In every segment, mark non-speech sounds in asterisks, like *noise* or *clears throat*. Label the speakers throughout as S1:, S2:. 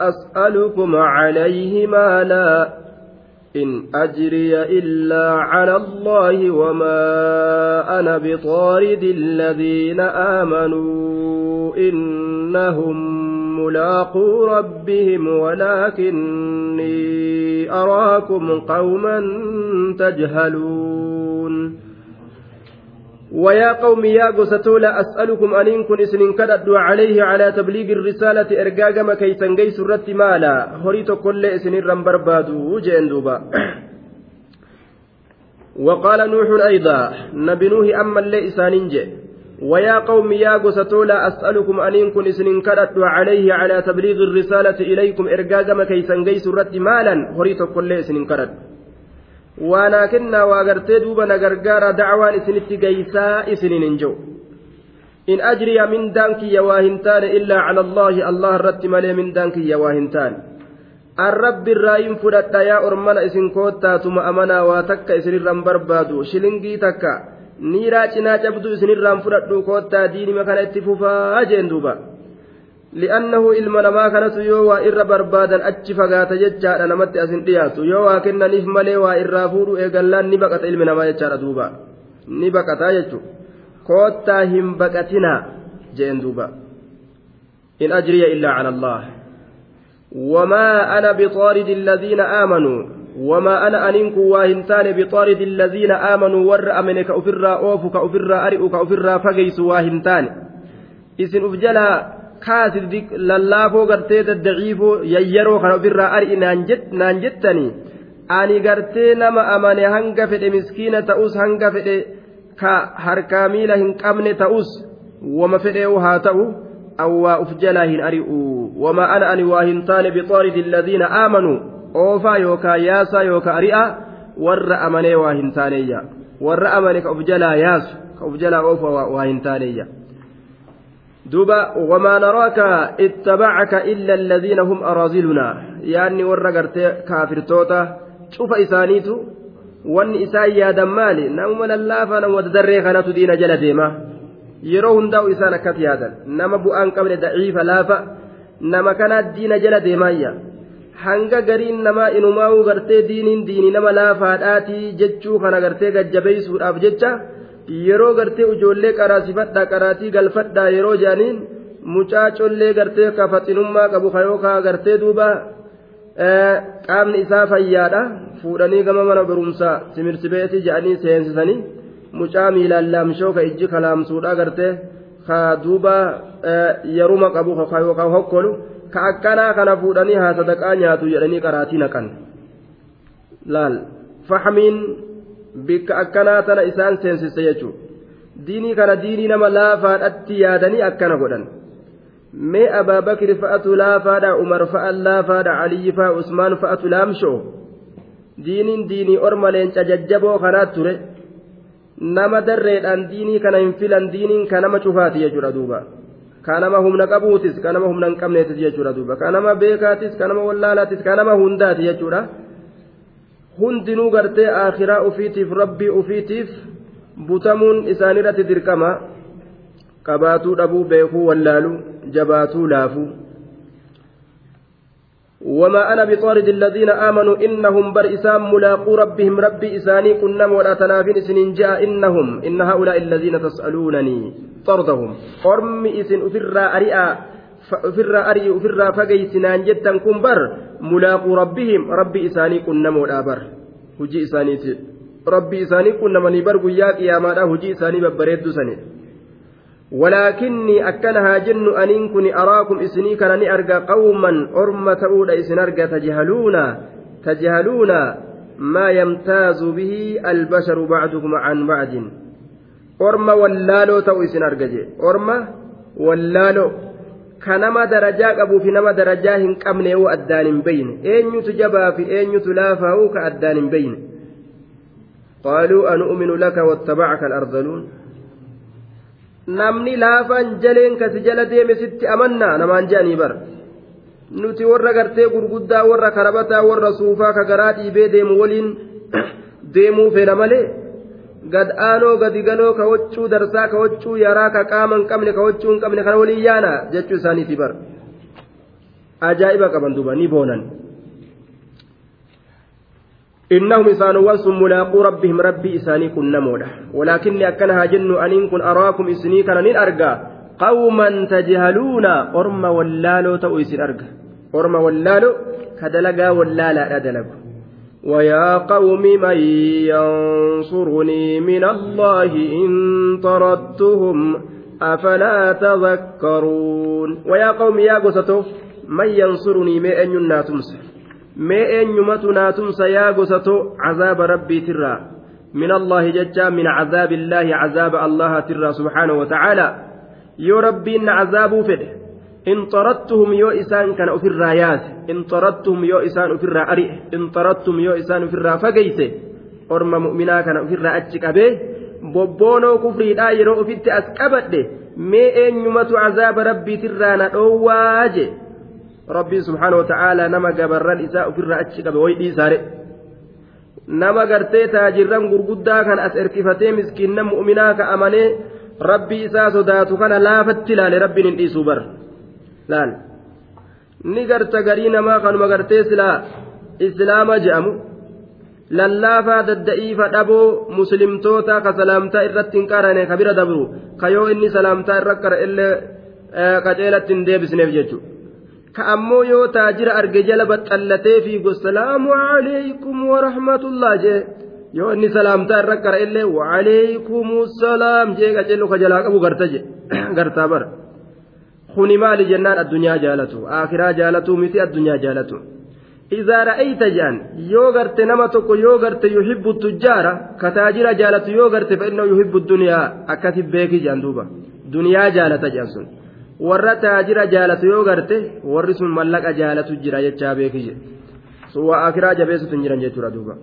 S1: أسألكم عليه مالا إن أجري إلا على الله وما أنا بطارد الذين آمنوا إنهم ملاقو ربهم ولكني أراكم قوما تجهلون ويا قوم يا قستو لا أسألكم أن كن إسن كدد عليه على تبليغ الرسالة إرقاقما كي تنقي سرت مالا. هريت كل إسن رمبر بادو وقال نوح أيضا نبي نوح أما اللي ويا قوم يا قستو لا أسألكم أن كن إسن كدد عليه على تبليغ الرسالة إليكم إرقاقما كي تنقي سرت مالا. هريت كل إسن كدد waanaa kennaa waa gartee duuba na gargaara dacwaan isinitti geysaa isinin hin jiru in ajriya mindaan kiyya waa hin taane illaa cala allaahi allah irratti malee mindaan kiyya waa hin taane an rabbi irraa in fudhadha yaa ormana isin koottaatuma amanaa waa takka isinirraan barbaadu shilingii takka niiraa cinaa cabduu isinirraan fudhadhu koottaa diinima kana itti fufaa jeen duuba li'annahu ilma namaa kanatu yoo waa irra barbaadan achi fagaata jechaadha namatti asin dhiyaatu yoo waa kennaniif malee waa irraa fuudhu eegallaan ni baqata ilmi namaa jechaadha duuba ni baqataa jechu koottaa hin baqatinaa jeen duuba in ajriya illaa cala allah وما أنا بطارد الذين آمنوا وما أنا أنكم واهنتان بطارد الذين آمنوا ور أمنك أفرا أوف كأفرا أرئ كأفرا فقيس واهنتان إذن أفجلها kaasi lallaafoo gartee daddaciifoo yayyaroo kana ofirraa ar'i naan jettanii ani gartee nama amane hanga fedhe miskiina ta'us hanga fedhe ka harkaa miila hin qabne ta'us wama fedhee haa ta'u awwaa uf jalaa hin ari'u wama ana ani waa hin taane bixaaridi alladhiina aamanuu oofaa yookaa yaasaa yookaa ari'a warra amanee waa hin taaneeyya warra amane ka uf jalaa yaasu ka uf jalaa oofa waa hin taaneeyya duuba wamaa naraaka ittabacaka illa alladhiina hum araazilunaa yaanni warra gartee kaafirtoota cufa isaaniitu wanni isaan yaadan maali namuma lallaafa nama darree kanatu diina jala deema yeroo hundaa'u isaan akkas yaadan nama bu'aan qabne daciifa laafa nama kanaa diina jala deemaayya hanga gariin namaa inumaa'uu gartee diiniin diinii nama laafaadhaatii jechuu kana gartee gajjabeessuudhaaf jecha yeroo gartee ijoollee qaraasifadhaa qaraatii galfadhaa yeroo jedhaniin mucaa collee gartee kafaxinummaa qabu kayookaa gartee duuba qaamni isaa fayyaadha fuudhanii gama mana barumsaa simirsibeetii jedhanii seensisanii mucaa miilaan laamshoo ka ijji kalaamsuudha gartee ka duuba yeruma qabu yookaan hokkolu ka akkanaa kana fuudhanii haa sadaqaa nyaatu jedhanii qaraatii naqan laal fahmiin. Bikka akkanaa tana isaan seensise jechuudha diinii kana diinii nama laafaadhatti yaadanii akkana godhan. Mee abaabakri fa'atu laafaadha umar fa'a laafaadha aliyyi fa'a usmaan fa'atu laamshoo diiniin diinii orma leenca jajjaboo kanaat ture. Nama darreedhaan diinii kana hin filan diiniin ka nama cufaati jechuudha duuba. Ka nama humna qabuutis ka nama humna hin qabneetis jechuudha duuba. Ka nama beekaatis ka nama wallaalaatis ka nama hundaati jechuudha. Hundinuu gartee akhiraa ufiitiif rabbii ufiitiif butamuun isaanirratti dirqama qabaatuu dhabuu beekuu wallaaluu jabaatuu laafuu وما أنا بطارد الذين آمنوا إنهم بر إسام ملاقو ربهم ربي إساني كنا ولا تنافين سنين جاء إنهم إن هؤلاء الذين تسألونني طردهم قرم إسن أفر أرئا أفر أرئ أفر فقي سنان جدا كن بر ملاقو ربهم ربي إساني كنا ولا بر هجي إسانيتي ربي إساني كنا مني بر قياك يا مالا هجي إساني ببريد سني ولكني أكنها جن أن كن أراكم إسني كان أرجى قوما أرمة أولى إسن أرجى تجهلون تجهلون ما يمتاز به البشر بعضكم عن بعض أرمى واللالو تو إسن أرجى أرمى ka nama darajaa qabuu fi nama darajaa hin qabne yoo addaan hin bayne eenyutu jabaa fi eenyutu laafaa'u ka addaan hin bayne qaaluu anu'minu laka wattabacaka alardaluun. Namni laafaan jaleen kasi jala deeme sitti amannaa? Namaan je'anii bara. Nuti warra gartee gurguddaa warra karabataa warra suufaa ka garaa dhiibee deemu waliin *clears throat* deemuu fedha malee? Gad aanoo gadi galoo ka waccuu darsaa ka waccuu yaraa ka qaama hin qabne ka waccuu hin qabne kana waliin yaana jechuu isaaniiti bar ajaa'iba qaban duuba ni boonan إنهم إسانوا ثم ملاقو ربهم ربي إساني كن نمودا ولكني أكنها جن أن كن أراكم إسني كان نين أرقى قوما تجهلون أرم ولالو تؤيس أرقى أرم ولالو كدلقا ولالا أدلقوا ويا قوم من ينصرني من الله إن طردتهم أفلا تذكرون ويا قوم يا قسطو من ينصرني؟ ما أن يناتمس ما أن يمتناتمس يا قسطو عذاب ربي ترى. من الله ججا من عذاب الله عذاب الله ترى سبحانه وتعالى. يا ربي إن فده. In xarattuhum yoo isaan kana ofirraa yaase in xarattuhum yoo isaan ofirraa ari'e in xarattum yoo isaan ofirraa fageyse orma mu'minaa kana ofirraa achi qabee bobboonoo kufriidhaa yeroo ofitti as qabadhe mee eenyumatu cazaaba rabbiitirraa na dhoowwaa je rabbiin subhaanahu wata'aalaa nama gabarran isaa ofirraa achi qabe way dhiisaare. Nama gartee taajirran gurguddaa kan as erkifatee miskiinna mu'minaa ka amanee rabbii isaa sodaatu kana laafatti ilaale rabbiin hin dhiisuu bara laal ni garta garii namaa kanuma gartee silaa islaama je'amu lallaafaa dadda'iifa dhaboo muslimtoota ka salaamtaa irratti hin qarane ka bira dabru ka yoo inni salaamtaa irra qara illee qaceelatti hin deebisneef jechuudha. ka ammoo yoo taajira arge jala baxxallatee fi salaamu alaykum warahmatullah jee yoo inni salaamtaa irra qara illee waaleykum salaam jee qaceellu ka jalaa qabu garta je gartaa bara. kuni maali jennaan addunyaa jaalatu? Akiraa jaalatu miti addunyaa jaalatu? Izaa ra'ayta jedhan yoo garte nama tokko yoo garte yuhibbu tujjaara kataajira jaalatu yoo garte fa'innahu yuhibbu duniyaa akkasi beeki jedhan duuba. Duniyaa jaalata jedhan sun. Warra taajira jaalatu yoo garte warri sun mallaqa jaalatu jira jechaa beeki jedhe sun waa akiraa jabeessutu hin jiran jechuudha duuba.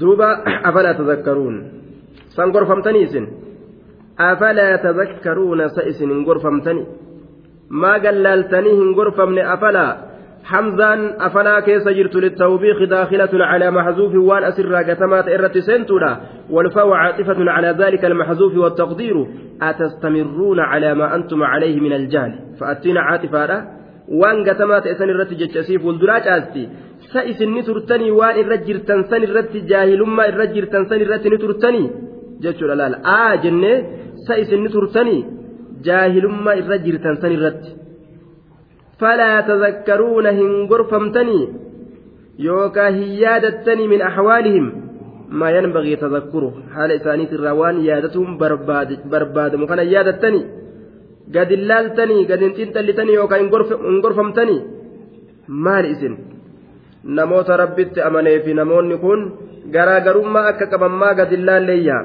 S1: Duuba afala tazakkaruun gorfamtanii isin? أفلا تذكرون سئس غرفمتني؟ ما قللتني غرفمني أفلا؟ حمزان أفلا كيس جرت للتوبيخ داخلة على محذوف وان أسر قتمات إرت سنتنا والفاء عاطفة على ذلك المحذوف والتقدير. أتستمرون على ما أنتم عليه من الجهل؟ فأتينا عاطفة وان قتمات إسن إرت جتشسيف والدراج أستي. سئس نترتني وان إرت جرتن سن إرت جاهل ما إرت جرتن سن إرت نترتني؟ Jechuudha laal aa jennee sa isinni turtanii jaahilummaa irra jirtan san irratti falaa tazakkaruuna hin gorfamtanii yookaa hin yaadattanii min axwaalihim maa yanbagii tazakkuru haala isaaniitirraa waan yaadatuun barbaadamu kana yaadattanii gad hin laaltanii gad hin xiinxallitanii yookaa hin gorfamtanii maali isin namoota rabbitti amanee fi namoonni kun garaagarummaa akka qaban maa gad hin laalleeyyaa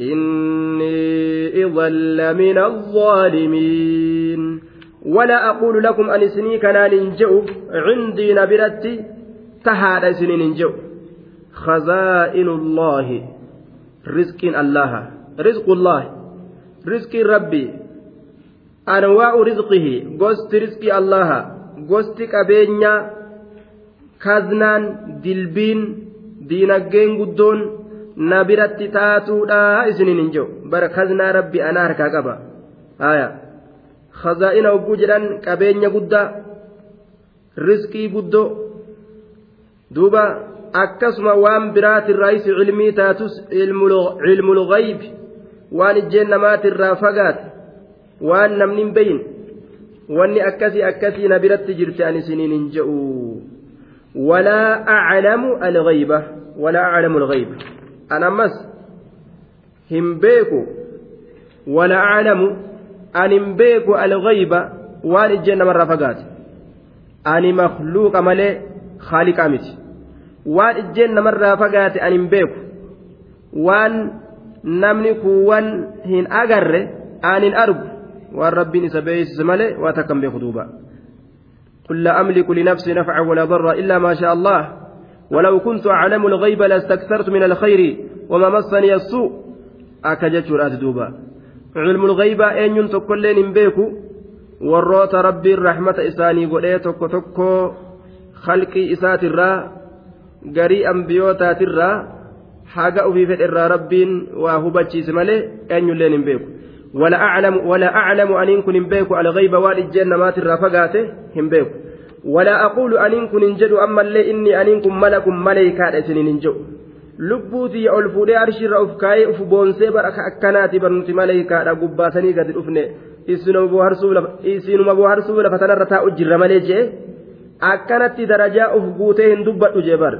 S1: إني إذا لمن الظالمين ولا أقول لكم أن سني كان ننجو عندي نبرتي تهاد سنين ننجو خزائن الله رزق الله رزق الله رزق ربي أنواع رزقه قست رزق الله قست كبينيا كذنان دلبين دينجين قدون na biratti taatuudha isiniin hin jiru bara kaznaa rabbi anaa harkaa qaba haya khazaa'ina hogguu jedhan qabeenya guddaa riskii guddoo duuba akkasuma waan biraatirraayis cilmii taatus cilmul ghaybi waan ijjeen namaatirraa fagaate waan namni hin beyin wanni akkasii akkasii na biratti jirte an isiniin hin je'u walaa aclamu alghayba walaa aclamu alghayba alghayba waan ijjeen namarraa fagaate ani makluuqa malee khaaliqaa miti waan ijjeen namarraa fagaate an hin beeku waan namni kuuwwan hin agarre an hin argu waan rabbiin isa beeysise malee waa takkan beeku duuba قل لا أملك لنفسي نفعا ولا ضرا إلا ما شاء الله ولو كنت أعلم الغيب لاستكثرت من الخير وما مسني السوء أكجت دوبا علم الغيب أن ينتق كلين بيكو warroota rabbiin rahmata isaanii godhee tokko tokko khalqii isaatirraa garii ambiyootaatirraa haga ofii fedherraa rabbiin waa hubachiise malee eenyulleen hin beeku ولا أعلم ولا أعلم أن إن كن بيك على غيب والد مات الرفقات هم بيك ولا أقول أن إن كن جد أما اللي إني أن إن كن ملك ملكة سنين جو lubbuutii ol fuudhee arshiirra of kaayee uf boonsee bara akkanaati barnuti maleeykaadha gubbaasanii gadi dhufne isinuma bohaarsuu lafa tanarra taa'u jirra malee jee akkanatti darajaa uf guutee hin dubbadhu jee bar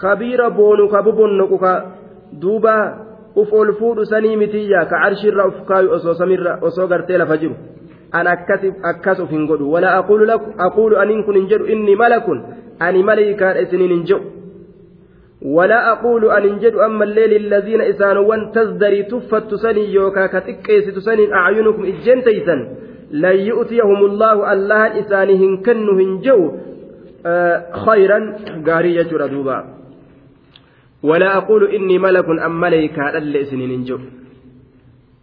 S1: khabiira boonu ka bobonnoqu ka duuba uf ol fuudhu sanii mitiyya ka arshiirra uf kaayu osoo samirra osoo gartee lafa jiru akkas uf hin godhu wala aquulu aniin kun hin jedhu inni malakun ani maleeykaadha isiniin hin jedhu ولا أقول أن انجد أما الليل الذين إسانوان تزدري تفت سني يوكا كتكيس سني أعينكم إجين تيسن. لن يؤتيهم الله الله إسانهن كنهن جو آه خيرا قارية ردوبا ولا أقول إني ملك أم اللي إسنين جو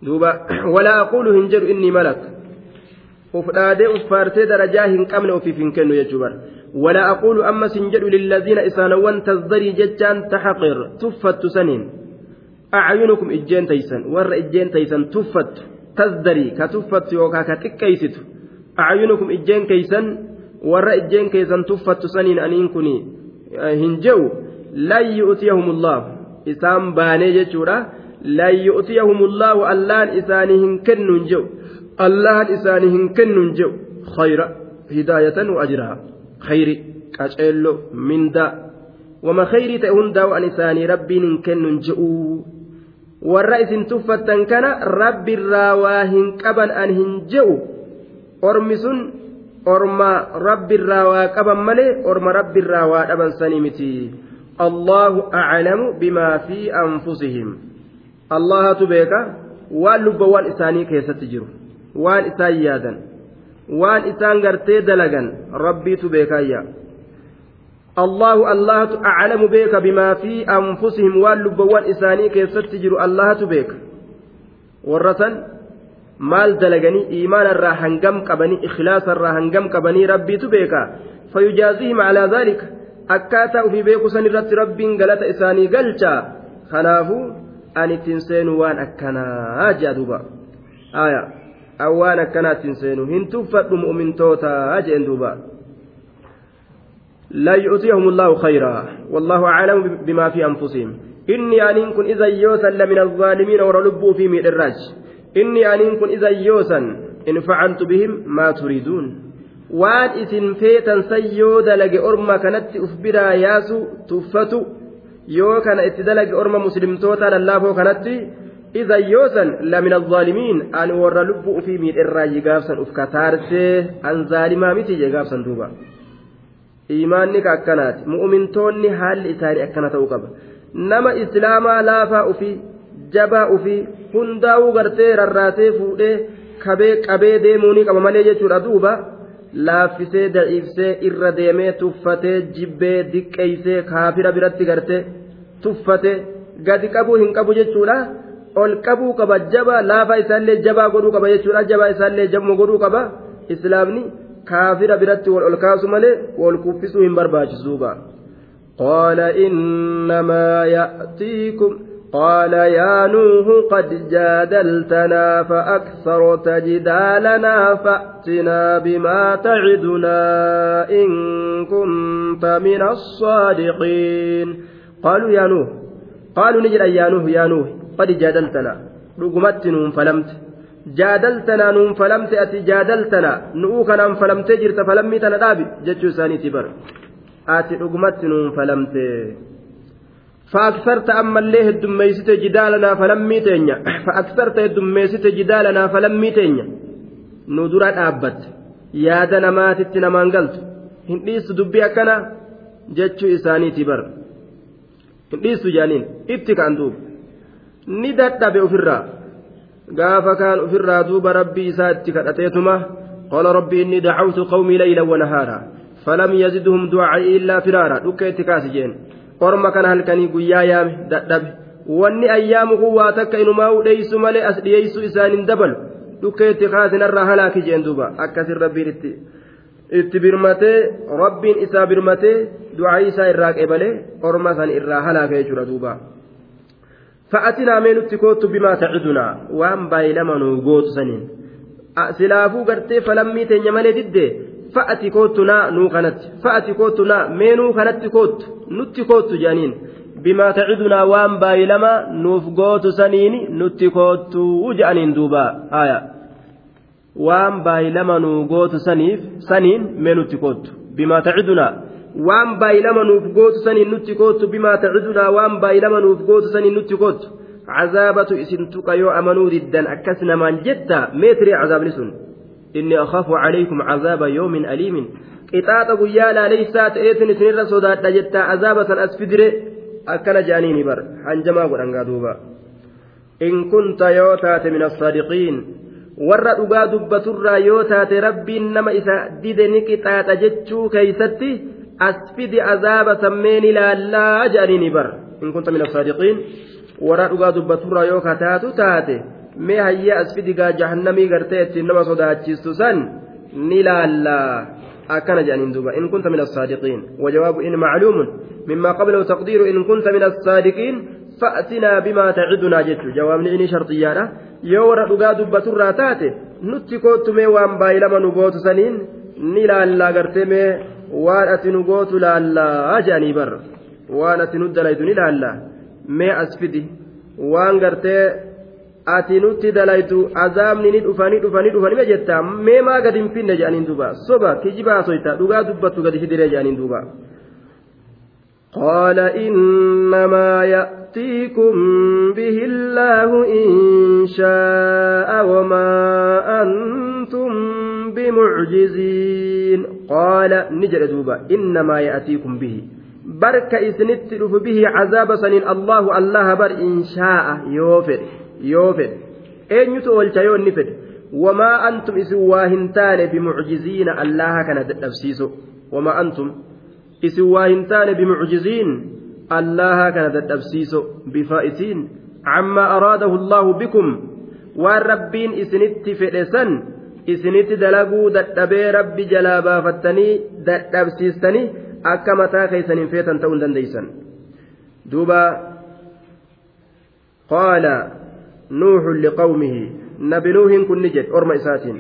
S1: دوبا. *clears throat* ولا أقول هنجر إني ملك. وفرادي وفارتي درجاه قمن وفي فنكن يجبر ولا أقول أما سنجد للذين إسانوان تزدري ججان تحقر تفت سنين أعينكم إجين تيسن ور إجين تيسن تفت تزدري كتفت يوكا كتكيست أعينكم إجين كيسن ور إجين كيسن تفت سنين أنين كني هنجو لن يؤتيهم الله إسان باني جتشورا لن يؤتيهم الله اللان إسانهم كنن جو اللان إسانهم كنن جو خير هداية وأجرها khayri qaceello mindaa wama khayrii ta'e hundaa waan isaanii rabbiin hin kennun je'uu warra isin tuffattan kana rabbiirraa waa hin qaban an hin je'u ormi sun orma rabbiirraa waa qaban malee orma rabbiirraa waa dhaban sanii miti allahu aclamu bimaa fi anfusihim allahatu beeka waan lubbawwan isaanii keessatti jiru waan isaan yaadan waan isaan gartee dalagan rabbiitu beekaayya allahu allahatu aclamu beeka bimaa fi anfusihim waan lubbawwan isaanii keessatti jiru allahatu beeka warra san maal dalaganii iimaanarraa hangam qabanii ikhlaasarraa hangam qabanii rabbiitu beeka fayujaazihim calaa daalika akkaataa ufii beeku san irratti rabbiin galata isaanii galcha kanaafuu an ittiin seenu awwaan akkanaattiin seenu hin tuffadhu mu'mintootaa jeen duuba لا يؤتيهم الله خيرا والله أعلم بما في أنفسهم إني أن كن إذا يوسا لمن الظالمين ورلبوا في مئر الراج إني أن كن إذا يوسا إن فعلت بهم ما تريدون waan isin feetan sayyoo dalage orma kanatti uf biraa yaasu tuffatu yoo kana itti dalage orma muslimtoota lallaafoo kanatti إذا يوسن لمن الظالمين أن ور لب في مير الراي قابسا أف كتارسي أن ظالما متي قابسا دوبا إيمانك أكنات مؤمنتوني حال إساري أكنات وقبا نما إسلاما لافا أفي جبا أفي هنداو غرتي رراتي فودي kabee qabee deemuuni qaba malee jechuudha duuba laaffisee daciifsee irra deemee tuffatee jibbee diqqeeysee kaafira biratti gartee tuffate gadi qabuu hin qabu jechuudha ol qabuu qaba jaba laafa isaallee jabaa godhuu qaba jechuudha jabaa isaallee jabmo godhuu qaba islaamni kaafira biratti wal ol kaasu malee wal kuffisuu hin barbaachisuuba قال إنما يأتيكم قال يا نوح قد جادلتنا فأكثرت جدالنا فأتنا بما تعدنا إن كنت من الصادقين قالوا يا نوح قالوا نجد يا نوح يا نوح قد جادلتنا dhugumatti nuun falamte jaadaltanaa nuun falamte ati jaadaltanaa nu'uu kanaan falamtee jirta falammii tana dhaabi jechuu isaaniiti bara ati dhugumatti nuun falamte فأكثرت أما اللي هدميست جدالنا فلمي تينيا فأكثرت هدميست جدالنا فلمي تينيا ندرا أبت يا دنا ما تتنا ما انقلت هنديس دبي أكنا جتشو إساني تبر هنديس جانين اتك عندوب ni dadhabe ofirraa gaafa kaan ofirraa duuba rabbii isaa itti kadhateetuma qaala rabbii inni dacawtu qawmii layla wanahaara falam yaziduhum du'aa'i illaa firaara dhukka itti kaasi orma kana halkanii guyyaa yaame dadhabe. Wanni ayyaamu kun waa takka inumaa hudheeysu malee as dhiyeeysuu isaan hin dabalu dhukka itti kaasinarraa halaaki jeen duuba. Akkasin rabbiin itti itti birmatee rabbiin isaa birmatee du'aa'i isaa irraa qeebalee orma san irraa halaaka jechuudha duubaa fa'atinaa mee nutti koottu bimaa tacidunaa waan baay'ilama nuu gootu saniin. Silaafuu gartee falammii teenya malee diddee fa'ati koottu naa nuu kanatti. Fa'ati koottu naa mee nuu kanatti koottu? Nutti koottu jedhaniin bimaa tacidunaa waan baay'ilama nuuf gootu saniin nutti koottu jedhaniin duuba. Haaya. waan baay'ilama nuu gootu saniif saniin mee nutti koottu. Bimaa tacidunaa waan baay'ilama nuuf gootu saniin nutti koottu bimaa tacidunaa waan baay'ilama nuuf gootu saniin nutti koottu cazaabatu isin tuqa yoo amanuu diddan akkas namaan jetta meetirii cazaabni sun inni akhaafu calaykum cazaaba yoomin aliimin qixaaxa guyyaa laaleysaa ta'eetin isinirra sodaadha jettaa azaaba san as fidire akkana je'aniini bar hanjamaa godhangaa duuba in kunta yoo taate min assaadiqiin warra dhugaa dubbaturraa yoo taate rabbiin nama isa dide ni qixaaxa jechuu keeysatti azaaba sammeen ilaallaa je'aniini bar in kunta min assaadiqiin warra dhugaa dubbaturraa yoo kataatu taate mee hayyaa as fidigaa jahannamii gartee ittiin nama sodaachistu san ni laallaa akkana jedhaniin duuba in kunta min assaadiqiin wajawaabu in macluumun mimmaa qablahu taqdiiru in kunta min assaadiqiin fa'tinaa bimaa tacidunaa jechu jawaabni inni sharxiyyaadha yoo warra dhugaa dubbaturraa taate nutti koottu mee waan baay'ilama nu gootu saniin ni laallaa gartee mee waan ati nu gootu laallaa jedhanii bar waan ati nu dalaytu ni laallaa mee as fidi waan gartee ati nutti dalaytu azaabni ni dhufanii dhufanii dhufanii jetta mee maa gadi hin finne jedhaniin duuba soba kijibaa soyta dhugaa dubbattu gadi fidiree jedhaniin duuba. قال إنما يأتيكم به الله إن شاء وما أنتم بمعجزين قال نجل دوبا إنما يأتيكم به. برك إسنت به عذاب سنين الله الله بر إن شاء يوفر يوفر أين يتولى نفر وما أنتم إسوا واهنتان بمعجزين الله كان تفسيسه وما أنتم taane bimucjiziin allaha kana dadhabsiiso bifaa'isiin cammaa araadahu allaahu bikum waan rabbiin isinitti fedhe san isinitti dalaguu dadhabee rabbi jalaa baafattanii dadhabsiistanii akka mataa keeysaniin feetan ta'uu hin dandeeysan duuba qaala nuuxun liqawmihi nabi nuuhin kun ni jedhe orma isaatiin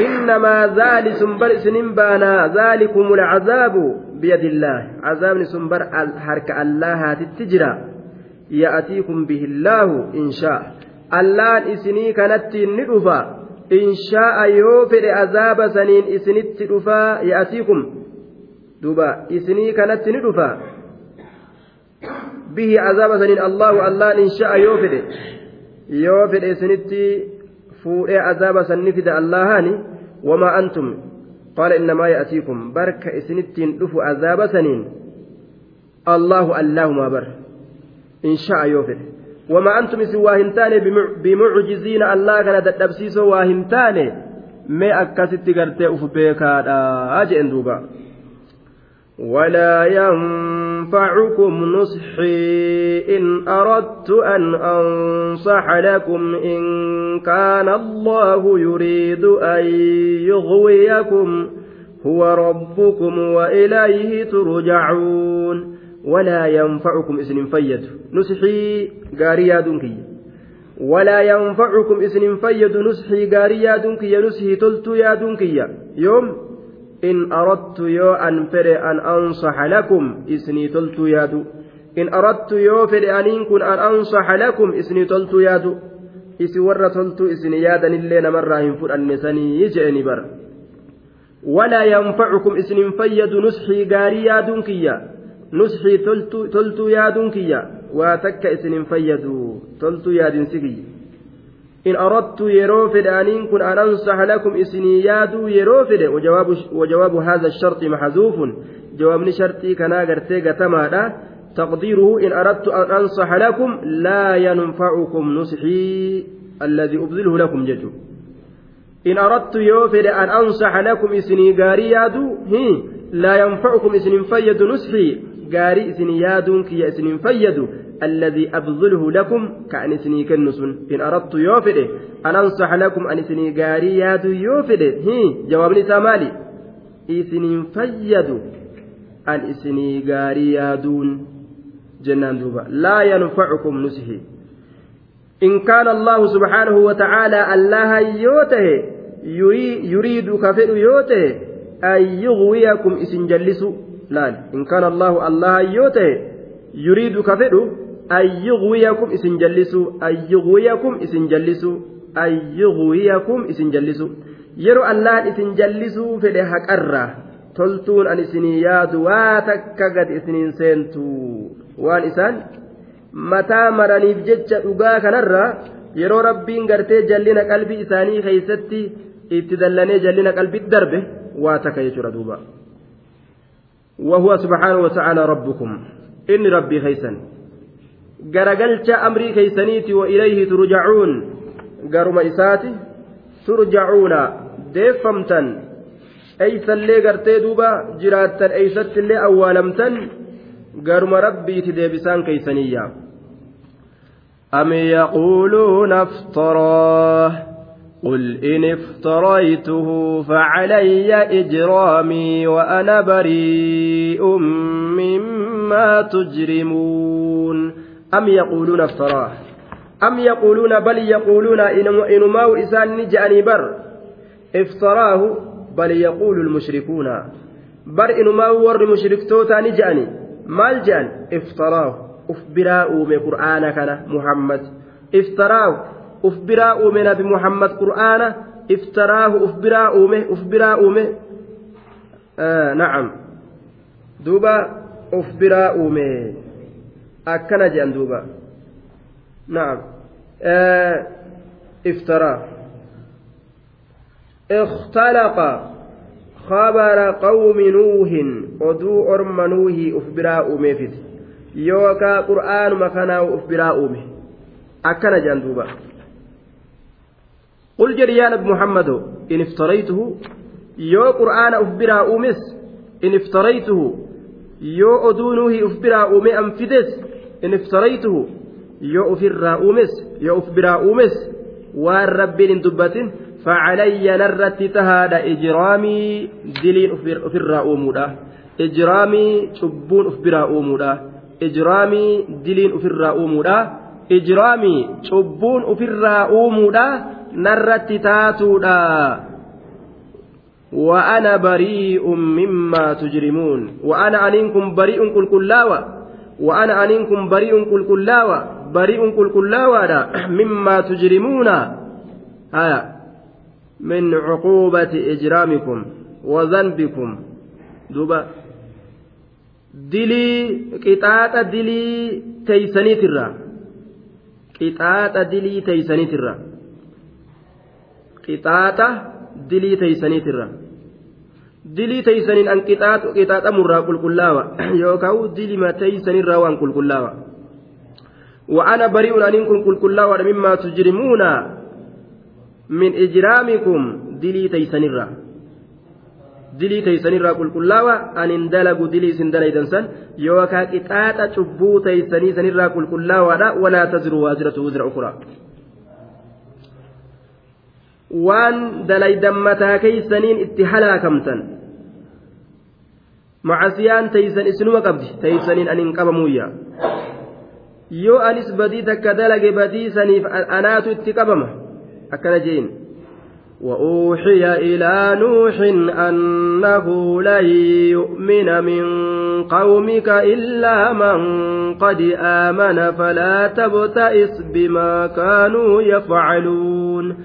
S1: إنما ذلك بر سنين بانا ذلكم العذاب بيد الله عذاب سنبر حرك الله تتجرى يأتيكم به الله إن شاء الله إسني كانت ندفا إن شاء يوفر عذاب سنين إسنت دفا يأتيكم دوبا إسني كانت ندفا به عذاب سنين الله الله إن شاء يوفر يوفر إسنت fuudhee azaaba sanni fida allahaani wamaa antum qaala innamaa ya'tiikum barka isinittiin dhufu azaaba saniin allahu allahumaa bar insha'a yoo fedhe taane bimucjiziina allah kana dadhabsiisoo waa hin taane mee akkasitti gartee uf beekaadha jeen duuba ولا ينفعكم نصحي إن أردت أن أنصح لكم إن كان الله يريد أن يغويكم هو ربكم وإليه ترجعون ولا ينفعكم إسن فيد نصحي قاريا دنكي ولا ينفعكم إسن فيد نصحي قاريا دنكي نصحي تلت يا دنكي يوم aradtu yoo an fedhe an ansaxa lakum isinii toltuu yaadu in aradtu yoo fedhe aniin kun an ansaxa lakum isinii toltuu yaadu isi warra toltuu isin yaadanillee namarraa hin fudhanne sanii je'eni bar walaa yanfacukum isinin fayyadu nusxii gaarii yaaduun kiyya nusxii toltuu yaaduun kiyya waa takka isinin fayyadu toltuu yaadinsi إن أردت يروفد أنين كن أن أنصح لكم إسني يادو يروفد وجواب, وجواب هذا الشرط محذوف جواب شرطي كنا قرتي قتما تقديره إن أردت أن أنصح لكم لا ينفعكم نصحي الذي أبذله لكم جدو aradtu yoo fedhe an ansaxa lakum isinii gaarii yaadu laa yanfacukum isinin fayyadu nusxii gaarii isin yaaduun kiyya isinin fayyadu الذي أبذله لكم كأن إسني كنس إن أردت يوفد أن أنصح لكم أن إسني قاري يادو يوفد هي جواب نسامالي إسني فيد أن إسني قاري يادون جنان دوبا لا ينفعكم نسحي إن كان الله سبحانه وتعالى الله يوته يريد كفر يوته أن يغويكم إسن جلسوا laal in kaana allaahu allaha yoo ta'e yuriidu ka fedhu ayyuqwiyakum isin jallisu ayyuqwiyakum isin jallisu ayyuqwiyakum isin jallisu. Yeroo allaan isin jallisu fedhe haqarra toltuun an isinii yaadu waa takka gad isiniin seentu. Waan isaan mataa maraniif jecha dhugaa kanarra yeroo rabbiin gartee jallina qalbii isaanii keeysatti itti dallanee jallina qalbii darbe waa takka jechuudha duubaa وهو سبحانه وتعالى ربكم إن ربي خيسن garagalcha amrii keeysaniiti wa ilayhi turjacuun garuma isaati turjacuuna deeffamtan eeysallee gartee duuba jiraattan eeysattillee awwaalamtan garuma rabbiiti deebisaan keeysaniyya أم يقولون افتراه قل إن افتريته فعلي إجرامي وأنا بريء مما تجرمون أم يقولون افتراه أم يقولون بل يقولون إنما إسان نجأني بر افتراه بل يقول المشركون بر إنما ور مشرك توتا نجأني مال جان افتراه أفبراء من قرآن كان محمد افتراه أفبراء من نبي محمد قرآن افتراه أفبراء من أفبراء من آه نعم دوبا أفبراء من akkana jedhan duuba na'am iftaraa اختلق خبر قوم نوح orma nuuhii uf biraa uumeefit yookaa qur'aanuma kanaa uf biraa uume akkana jedhan duuba qul jedhi yaa nabi muhammado in iftaraytuhu yoo qur'aana uf biraa uumes in iftaraytuhu yoo oduu nuuhii uf biraa uume an fides in iftaraytuhu yoo ofirraa uumes yoo uf biraa uumes waan rabbiin hin dubbatin facalayya narratti tahaadha ijraamii diliin ofirraa uumuudha ijraamii cubbuun uf biraa uumuudha ijraamii narratti taatuudha. وأنا بريء مما تجرمون وأنا أنكم بريء كل كلاوة وأنا أنكم بريء كل كلاوة بريء كل كلاوة مما تجرمون آية من عقوبة إجرامكم وذنبكم دوبا دلي قطاطة دلي ترى قطاطة دلي قطاطة dilii teeysaniitirra dilii teeysaniin an qixaaxamurraa qulqullaawa. *clears throat* Yookaan dilima teeysanirraa waan qulqullaawa. وأنا بريء أنكم كل كلا مما تجرمون من إجرامكم دلي تيسنرا كل كلا أن اندلقوا دلي سندنا إذنسن يوكا كتاتا شبو تيسني سنرا كل كلا ولا تزر وازرة وزر أخرى waan dalaydan mataa keeysaniin itti halaakamtan macasiyaan teeysan isinuma qabdi teeysaniin anin qabamuyya yoo anis badii takka dalage badii saniif anaatu itti qabama akkana jeen وأوحي إلى نوح أنه لن يؤمن من قومك إلا من قد آمن فلا تبتئس بما كانوا يفعلون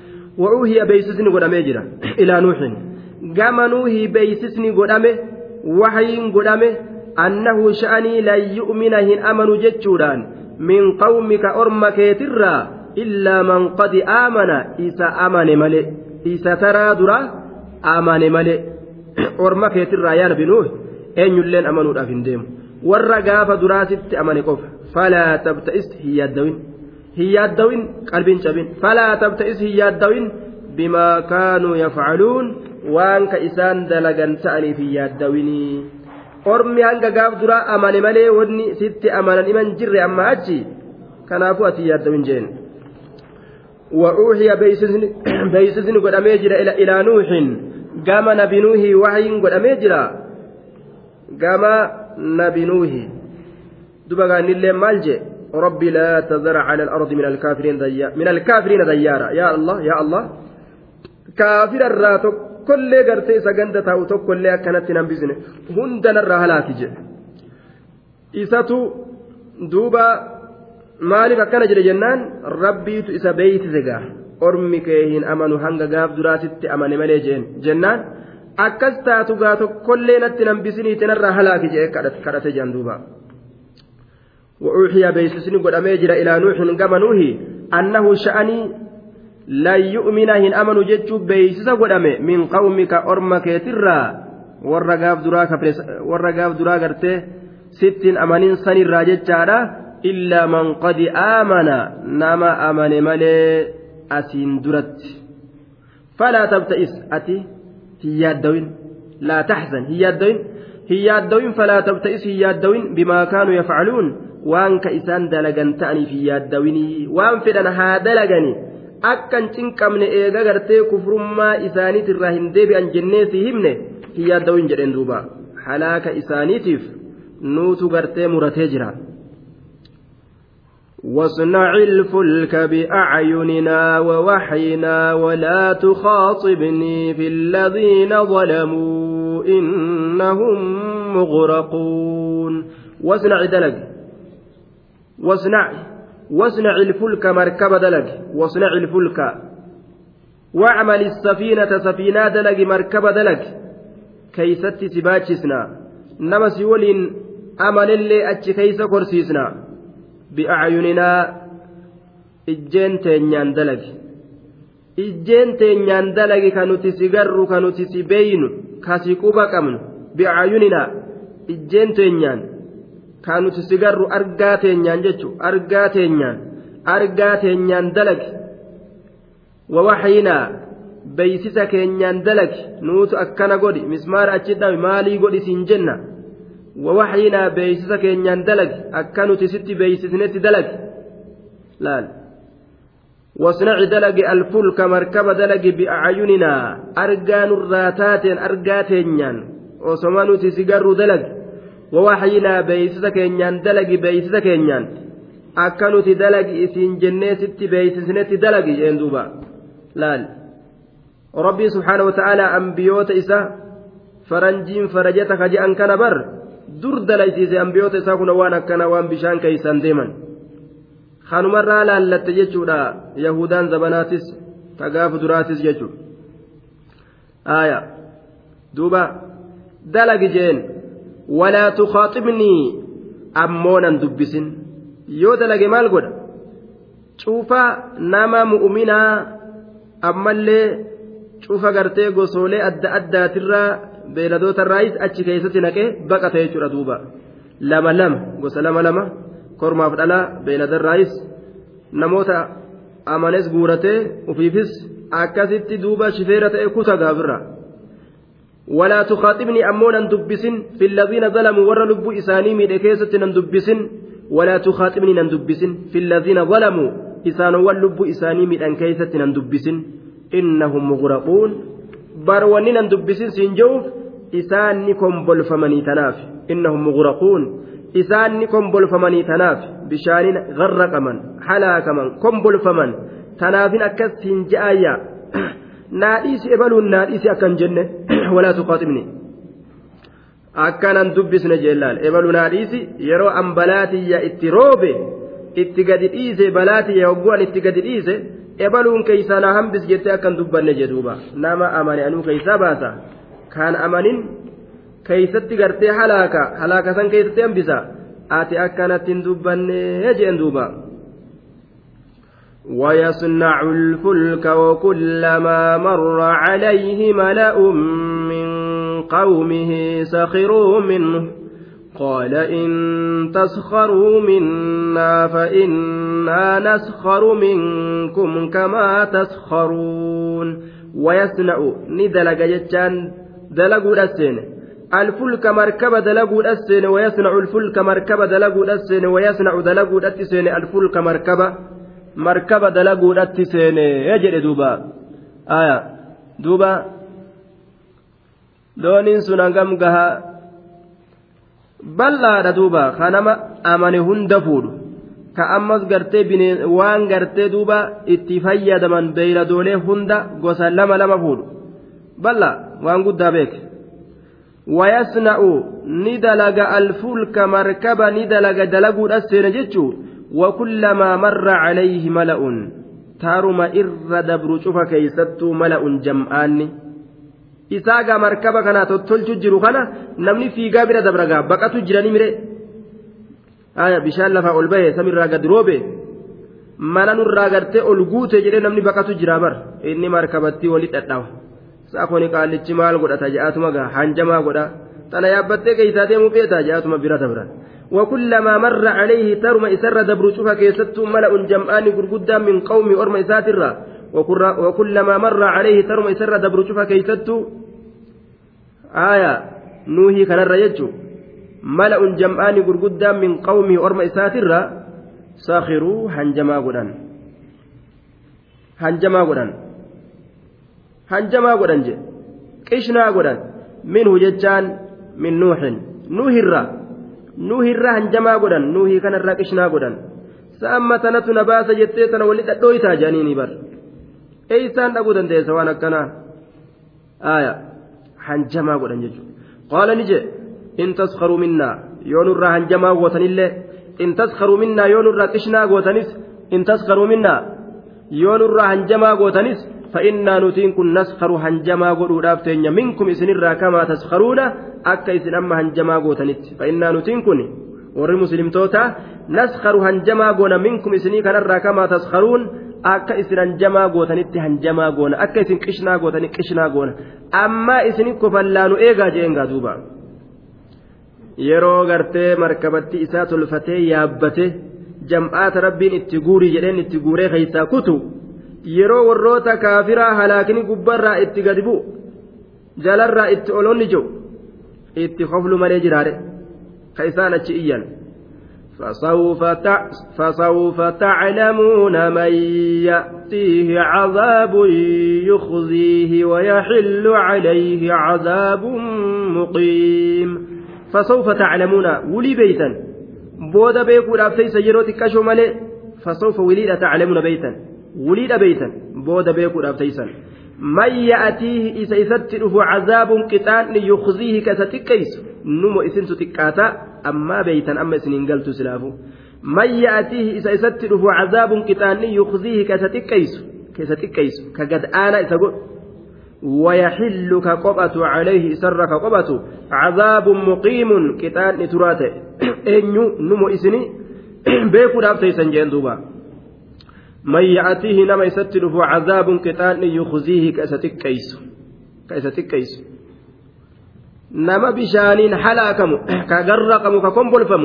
S1: wa'uuhii beeksisni godhamee jira. Ilaa nuuxin gama nuuhii beeksisni godhame waxyiin godhame annahu sha'anii lan yu'mina hin amanu jechuudhaan min qawmika orma keetirraa illaa man qad aamana isa amane male. Isa taraa dura amane male. *clears throat* Orma keetirraa yaa nabi nuuh eenyulleen amanuudhaaf hin deemu. Warra gaafa duraasitti amane qofa. Falaa tabta'is hin yaaddawin hin yaaddawin qalbiin cabin falaa tabta'is hin yaaddawin bimaa kaanuu yafcaluun waan ka isaan dalagan ta'aniif hin yaaddawinii ormi hanga gaaf duraa amane malee wanni sitti amanan iman jirre amma achi kanaafuu ati yaaddawin jeen وأوحي بيسسن قد أميجر إلى إلى نوح قام نبي نوح وحي قد أميجر قام نبي نوح دبغا نلي مالجي ربي لا تذر على الأرض من الكافرين ديارا من الكافرين ديارا يا الله يا الله كافر الراتب كل غرتي سغند تاو تو كل كانت نمبزنه هندن الرهلاك جه إساتو دوبا akkana jedhe jennaan rabbiitu isa beeysise gaa ormi kee hin amanu hanga gaaf duraatitti amane malee jeen jennaan akkas taatu gaa tokkollee natti nambisiniiti narraa halaaki jedhe kadhate jedhan duuba وأوحي بيسسني قد أميجر إلى نوح كما نوح أنه شأني لا يؤمن هن أمن جتشو بيسس قد أمي من قومك أرمك ترى warra gaaf duraa gartee sittiin amanin sanirraa jechaadha illaa man qadi aamana nama amane malee asiin duratti falaa tabta'is ati hin yaaddawin laa taxzan hin yaaddawin hin yaaddawin falaa tabta'is hin yaaddawin bimaa kaanuu yafcaluun waan ka isaan dalagan ta'aniif hin yaaddawinii waan fedhan haa dalagani akkan cinqabne eega gartee kufrummaa isaaniitirraa hin deebi'an jennee si himne hin yaaddawin jedheen duuba halaaka isaaniitiif nuutu gartee muratee jira. واصنع الفلك بأعيننا ووحينا ولا تخاطبني في الذين ظلموا إنهم مغرقون. واصنع دلق. واصنع. واصنع الفلك مركب دلق. واصنع الفلك. واعمل السفينة سفينة دلق مركب دلق. كيست سباچسنا نما سيولين أمل اللي أتش كيس كرسيسنا؟ bi'acyuninaa ijjeen teenyaan dalagi ijjeen teenyaan dalagi ka nuti kaasii quba qabnu bicaayuninaa ijjeen teenyaan kaa nuti sigarru argaa teenyaan jechu argaa teenyaan argaa teenyaan dalage. Wawaxyinaa beeysisa keenyaan dalage nuutu akkana godhi mismaara achi dhawe maalii godhi siin jenna. Wawaxyinaa beeysisa keenyaan dalage akka nuti sitti beeysisnetti dalage. Laal. واصنع دلق الفلك مركب دلق بأعيننا أرجان الراتات أرجاتينيان وسمانو تسيجر دلق. ووحينا بيسس كينيان دلق بيسس كينيان. أكنت دلق إسين جنة ست بيسسنت دلق جندوبا لا ربي سبحانه وتعالى أنبيوت إسا ka je'an kana bar dur dalaysiise ambiyoota isaa kun waan akkana waan bishaan keeysan deeman kanumarraa laallatte jechuudha. Yahudaan zabanaatis tagaafu duraatis jechuudha. Aaya. Duuba. Dalagi jeen. Walaa tukhaaxibnii ammoonan dubbisin. Yoo dalage maal godha? Cuufa nama mu'uminaa ammallee cufa gartee gosoolee adda addaatirraa beeladoota irraayis achi keessatti naqee baqata jechuudha duuba. Lama lama. Gosa lama lama kormaaf dhalaa beelada irraayis namoota amanes guuratee ufiifis akkasitti duuba shifeera ta'e kuta gaafirra ولا تخاطبني أمونا دبسن في الذين ظلموا ور لب إساني من كيسة ندبسن ولا تخاطبني ندبسن في الذين ظلموا إسان واللب إساني من كيسة ندبسن إنهم مغرقون باروني ندبسن سنجوف isaan ni kombolfamanii tanaaf innahum mughraquun isaan ni kombolfamanii tanaaf bishaaniin garraqaman halaakaman kombolfaman tanaafin akkas hin je'ayya. *clears throat* Naadhiisi ebaluun naadhiisi akkan jenne *clears throat* walaa tuqaaxibni. Akkanan dubbisne jeellaal ebaluu naadhiisi yeroo an balaatiyya itti roobe itti gadi dhiise balaatiyya hogguan itti gadi dhiise ebaluun keeysaa na hambis jettee akkan dubbanne jedhuuba nama amane anuu keeysaa baasa. Kaan amanin keeysatti gartee halaaka halaaka san keessatti hambisa. Ati akkanatti hin dubbannee jeen duuba. ويصنع الفلك وكلما مر عليه ملأ من قومه سخروا منه قال إن تسخروا منا فإنا نسخر منكم كما تسخرون ويصنع ندلق جتان دلقوا الفلك مركبة دلقوا السين ويصنع الفلك مركبة دلقوا السين ويصنع دلقوا السين الفلك مركبة مركبة دلقوا السين يجري دوبا آية دوبا dooniin sun hangam gahaa bal'aadha duuba kanama amane hunda fuudhu ka ammas gartee waan gartee duuba itti fayyadaman beeyladoolee hunda gosa lama lama fuudhu bal'aa waan guddaa beeke alfulka markaba ni dalaga dalaguudha seena jechuu wakullamaa marra calayhi mala'un taaruma irra dabru cufa keeysattuu mala'un jam'aanni isaagaa markaba kanaa tottolchu jiru kana namni fiigaa bira dabragaa baqatu jiranii mire aya bishaan lafaa ol bahe samirraa gad roobe mana nurraa gartee ol guute jedhee namni baqatu jira bar inni markabatti wali dhadhawa saakoni qaallichi maal godhata je'aatuma gaa hanjamaa godha. Tana yaabbattee keeysaa deemuu beetaa je'aatuma bira وكلما مر عليه ترم إسر دبر شوفا كيست ملأ جمعان قرقدا من قوم أرم إساترا وكلما مر عليه ترم إسر دبر شوفا كيست آية نوهي كان الرجل ملأ جمعان قرقدا من قوم أرم إساترا ساخروا هنجما قدان هنجما قدان قدان جي قشنا قدان منه ججان من نوح نوح الرّ nuuhirraa hanjamaa godhan nuuhii kanarraa qishnaa godhan sa'amma tanatu na baasa jettee tana wali dhadhooytaa jedhaniini bar eeysaan dhaguu dandeessa waan akkanaa aaya hanjamaa godhan jechuudha qaala ni jee in taskaruu minnaa yoo nurraa hanjamaa gootanillee in taskaruu minnaa yoo nurraa qishnaa gootanis in taskaruu minnaa yoo nurraa hanjamaa gootanis fa'innaa nutiin kun naskaru hanjamaa godhuudhaaf teenya minkum isinirraa kamaa taskaruudha akka isin amma hanjamaa gootanitti. Fa'innaa nutiin kun warri muslimtoota naskaru hanjamaa goona minkum isinii kanarraa kamaa taskaruun akka isin hanjamaa gootanitti hanjamaa goona akka isin qishnaa gootani qishnaa goona. Ammaa isini kofallaanu eegaa jeengaa duuba. Yeroo gartee markabatti isaa tolfatee yaabbate jam'aata rabbiin itti guurii jedheen itti guuree keeysaa kutu yeroo warroota kaafiraa halaakni gubbarraa itti gadi bu'u jalarraa itti olonni jiru itti koflu malee jiraare ka isaan achi iyyan فسوف تعلمون من يأتيه عذاب يخزيه ويحل عليه عذاب مقيم فسوف تعلمون ولي بيتا بودا بيكو لافتي سيروتي كشو مالي فسوف ولي تعلمون بيتا ولي بيتا بودا بيكو لافتي سن من يأتيه إذا إذت عذاب قطان يخزيه كستكيس نمو إسنت تكاتا أما بيتا أما إسنين قلت سلافو. من يأتيه إذا إذت عذاب قطان يخزيه كستكيس كستكيس كقد آنا إسقل ويحل كقبة عليه سر كقبة عذاب مقيم قطان تراته *clears throat* أنيو نمو إسني *clears throat* بيكو لافتي سنجين دوبا من يأتيه نما يستره عذاب قطان يخزيه كأستكيس نما بشانين حلاكم كغرقم ككمبلفم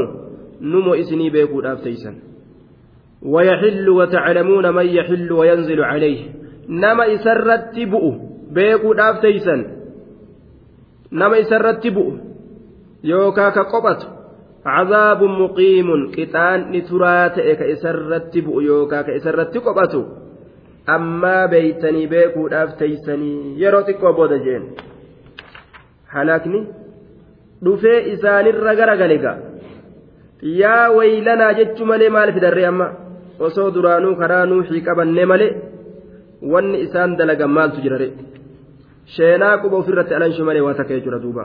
S1: نمو إسني بيكو دافتيسا ويحل وتعلمون من يحل وينزل عليه. نما إسرت بؤ بيكو دافتيسا نما إسرت بؤ يوكا عذاب مقيم قطان نترات إك إسرت بؤيوكا كإسرت قبطو أما بيتني بيكو دافتيسني يروتك وبودا جين هلاكني isaanirra garagaleega yaa waylanaa jechu malee maal fidarre amma osoo duraanuu karaa nuuxii qabanne malee wanni isaan dalagan maaltu jirare sheenaa quba ofirratti alanshu malee waa takka jechuudha duuba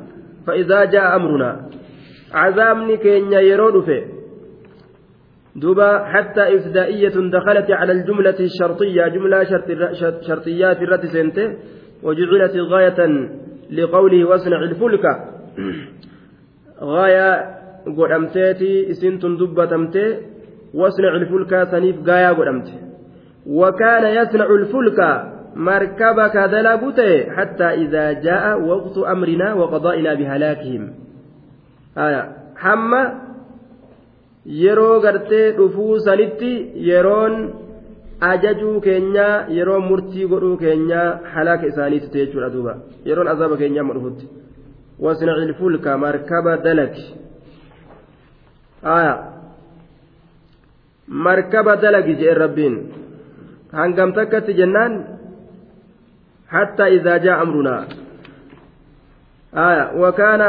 S1: فإذا جاء أمرنا عذابني كينيا يرو دفه دوبا حتى إبتدائية دخلت على الجملة الشرطية جملة شرط شرطيات الرت وجعلت غاية لقوله واصنع الفلك. غاية قدمتي إسنتم دبتمتي واصنع الفلك سنيف غاية قدمتي. وكان يصنع الفلك مركبك دلبته حتى إذا جاء وقت أمرنا وقضائنا بهلاكهم آية حمّ yeroo gartee dhufuu sanitti yeroon ajajuu keenyaa yeroo murtii godhuu keenyaa halaaka isaaniitti jechuudha duuba yeroon azaaba keenyaa amma dhufutti wasnaci ilfulka markaba dalagi aya markaba dalagi jedhe rabbiin hangam takkatti jennaan حتى إذا جاء أمرنا. آية. وكان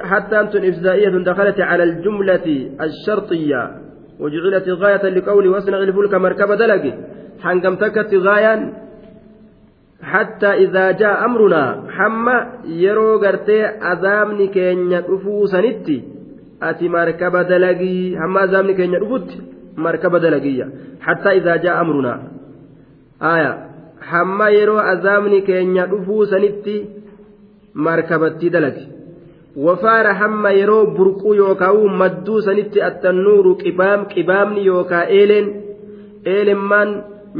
S1: حتى أنتم إفزائية دخلت على الجملة الشرطية وجعلت غاية لقول واصنع الفلك مركب دلق. حنقم تكت غايا. حتى إذا جاء أمرنا حما يرو قرتي أذامني كين يدفو سنتي أتي مركب دلقي حما أذامني كين يدفوت مركب دلقية. حتى إذا جاء أمرنا. آية. hamma yeroo azaabni keenya dhufuu sanitti markabatti dalage wafaara hamma yeroo burquu yookaa'u madduu sanitti attannuuru qibaam qibaamni yookaa eeleen eelemmaan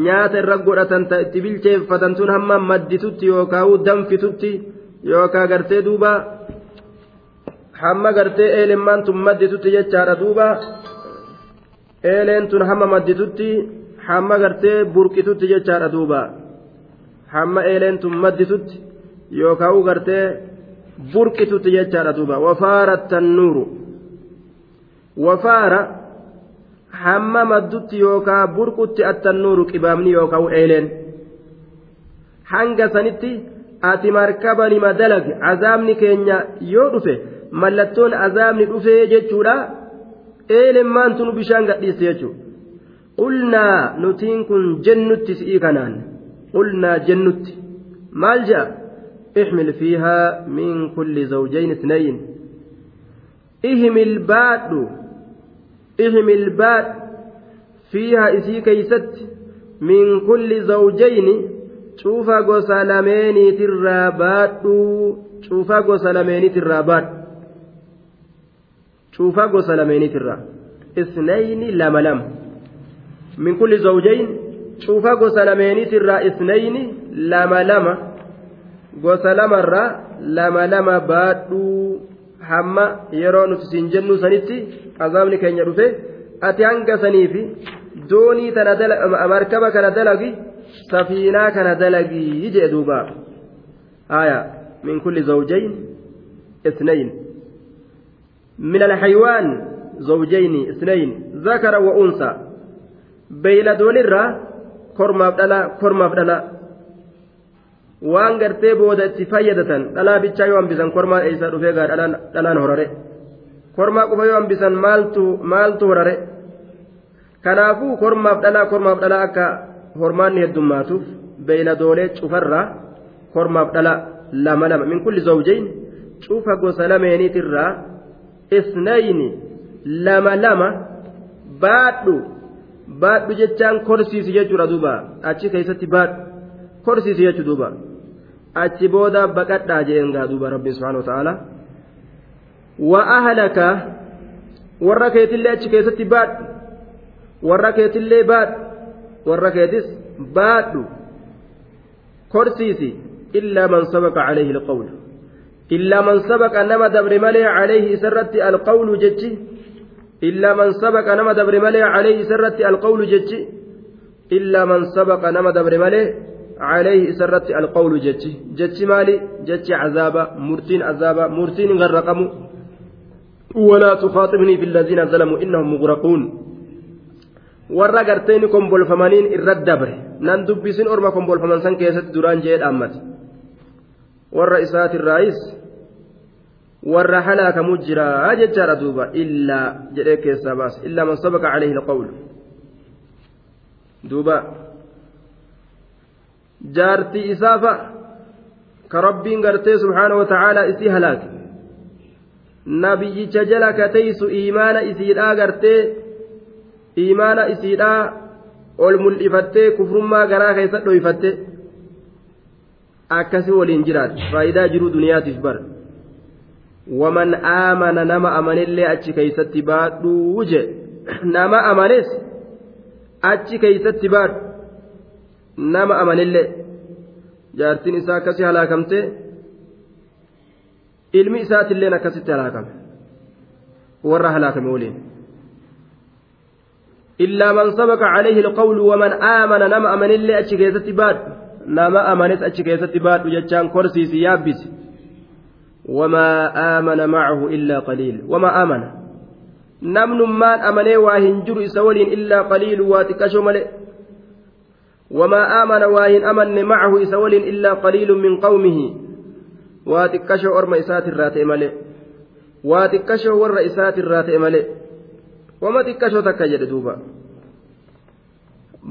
S1: nyaata irra godhatan ta itti bilcheeffatan tun hamma madditutti yookaa'u danfitutti yookaa gartee duuba hamma gartee eelemmaan tun madditutti jechaadha duuba eeleen tun hamma madditutti hamma gartee burqitutti jechaadha duuba. Hamma eeleen tun madditutti yookaan gartee. burqitutti jechaadha duuba. Wafaara tannuuru wafaara hamma maddutti yookaa burqutti attannuuru qibaamni yookaa eeleen. Hanga sanitti ati markaba nima dalage azaabni keenya yoo dhufe mallattoon azaabni dhufee jechuudha. Eeleen maantunu bishaan gadhiiste jechuudha. Qulnaa nutiin kun jennutti si'ii kanaan qulnaa jennutti maal jedha احمل فيها من كل زوجين اثنين اهمل باد اهمل باد فيها اسي كيست من كل زوجين شوف gosa lameeniitirraa baadhu cuufa gosa lameeniitirraa baadhu cuufa gosa lameeniitirraa isnayni lama lama min cuufa gosa lameeniitirraa isnayni lama lama gosa lamarraa lama lama baadhuu hamma yeroo nuti siin jennu sanitti azaabni keenya dhufe ati hanga saniifi doonii tana markaba kana dalagi safiinaa kana dalagii jee duuba aya min kulli zawjayn اثنين من الحيوان زوجين اثنين ذكر وأنثى بين دون kormaaf dhalaa kormaaf dhalaa. Waan gartee booda itti fayyadatan dhalaa bichaa yoo hambisan kormaa eeysaa dhufee gaa dhalaan horare? Kormaa qofa yoo hambisan maaltu horare? Kanaafuu kormaaf dhalaa kormaaf dhalaa akka hormaanni heddummaatuuf beeyladoolee cufarraa kormaaf dhalaa lama lama. Min kulli zawjayn cufa gosa lameeniitirraa isnayni lama lama baadhu baadhu jechaan korsiisi jechuudha duuba. Achi keessatti baadhu korsiisi jechuudha duuba. achi booda baqadhaa jeen gaa duuba rabbiin subhaanahu ta'ala wa ahlaka warra keetillee achi keessatti baadhu warra keetillee baadhu warra keetis baadhu. Korsiisi illaa man sabaqa calayhi alqawlu. Illaa man sabaqa nama dabre malee calayhi isarratti alqawlu jechi illaa man sabaqa nama dabre malee calayhi isarratti alqawlu jechi illaa man sabaqa nama dabre malee عليه سرت القول جتي جتي مالي جتي عذابا مرتين عذابا مرتين غرقموا ولا تخاطبني في الذين ظلموا إنهم مغرقون warra garteeni kombolfamaniin irrat dabre nan dubbisin orma kombolfaman san keessatti duraan jee dhaammate warra isaatirraayis warra halaakamuu jiraa jechaadha duuba illaa jedhee keessaa baasa illaa man sabaqa calayhi alqawlu duuba jaartii isaa fa'a ka rabbiin gartee subhaana wata'aalaa isii halaake nabiyyicha jala ka teeysu iimaana isiidhaa gartee imaana isiidhaa ol mul'ifattee kufrummaa garaa keessa dhoyfatte akkasi waliin jiraat faayidaa jiruu duniyaatiif bar waman aamana nama amanellee achi keeysatti baadhuu jedhe nama amanes achi keeysatti baadhu nama amanellee jaartiin isaa akkasi halaakamte ilmi isaatiilleen akkasitti halaakame warra halaakame waliin illaa man sabaqa calayhi alqawlu waman aamana nama amanellee achi keessatti baadhu nama amanes achi keessatti baadhu jechaan korsiisi yaabbisi وما آمن معه إلا قليل. وما آمن. نمن مان أمني واهن جر إسولين إلا قليل واتكشو وما آمن واهن أمن معه إسولين إلا قليل من قومه. واتكشو أرم إسات الرات ملئ واتكشو ور إسات الرات ملئ jedhe duuba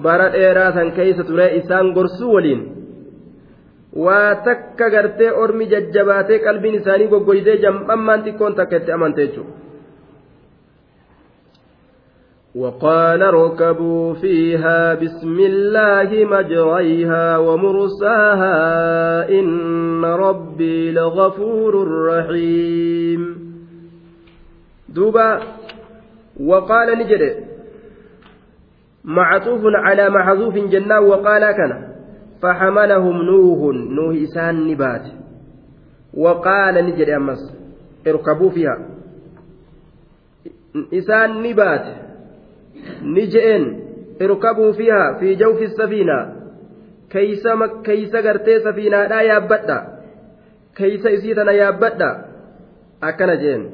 S1: bara dheeraa san keeysa ture isaan gorsuu waliin waa takka gartee ormi jajjabaatee qalbiin isaanii goggoydee jam'ammaan xiqqoon takka itti amante jechuudha. وقال اركبوا فيها بسم الله مجريها ومرساها إن ربي لغفور رحيم دوبا وقال نجد معطوف على محذوف جنة وقال كان فحملهم نوح نوح إسان نبات. وقال نجد أمس اركبوا فيها. إسان نبات. نجئن اركبوا فيها في جوف السفينة. كيس كيس غرتي سفينة لا يابدأ. كيس إسيتنا يابدأ. أكن جين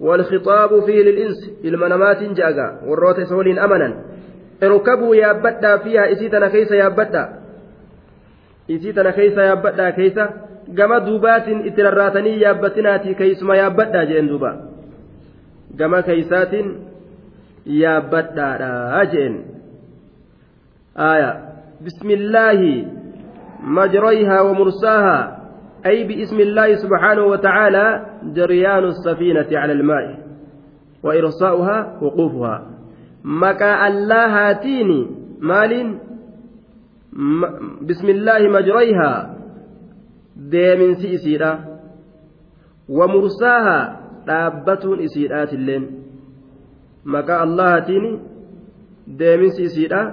S1: والخطاب فيه للإنس المنامات جاء. والروت سولين أمنا. اركبوا يابدأ فيها إسيتنا كيس يابدأ. إسيتنا كيس يابدا كيس gama duubaatiin itti rarraatanii yaabbatinaati keeysuma yaabbadhaa jeen duuba gama keeysaatiin yaabbadhaadha jeen aya bismillaahi majrayhaa wa mursaahaa أي باسم الله سبحانه وتعالى جريان السفينة على الماء وإرساؤها وقوفها مكا الله هاتيني مال bismillaahi majrayhaa deeminsi isiidha. Wa mursaahaa dhaabbatuun isiidhaatilleen. Maqaa allahatiin deeminsi isiidha.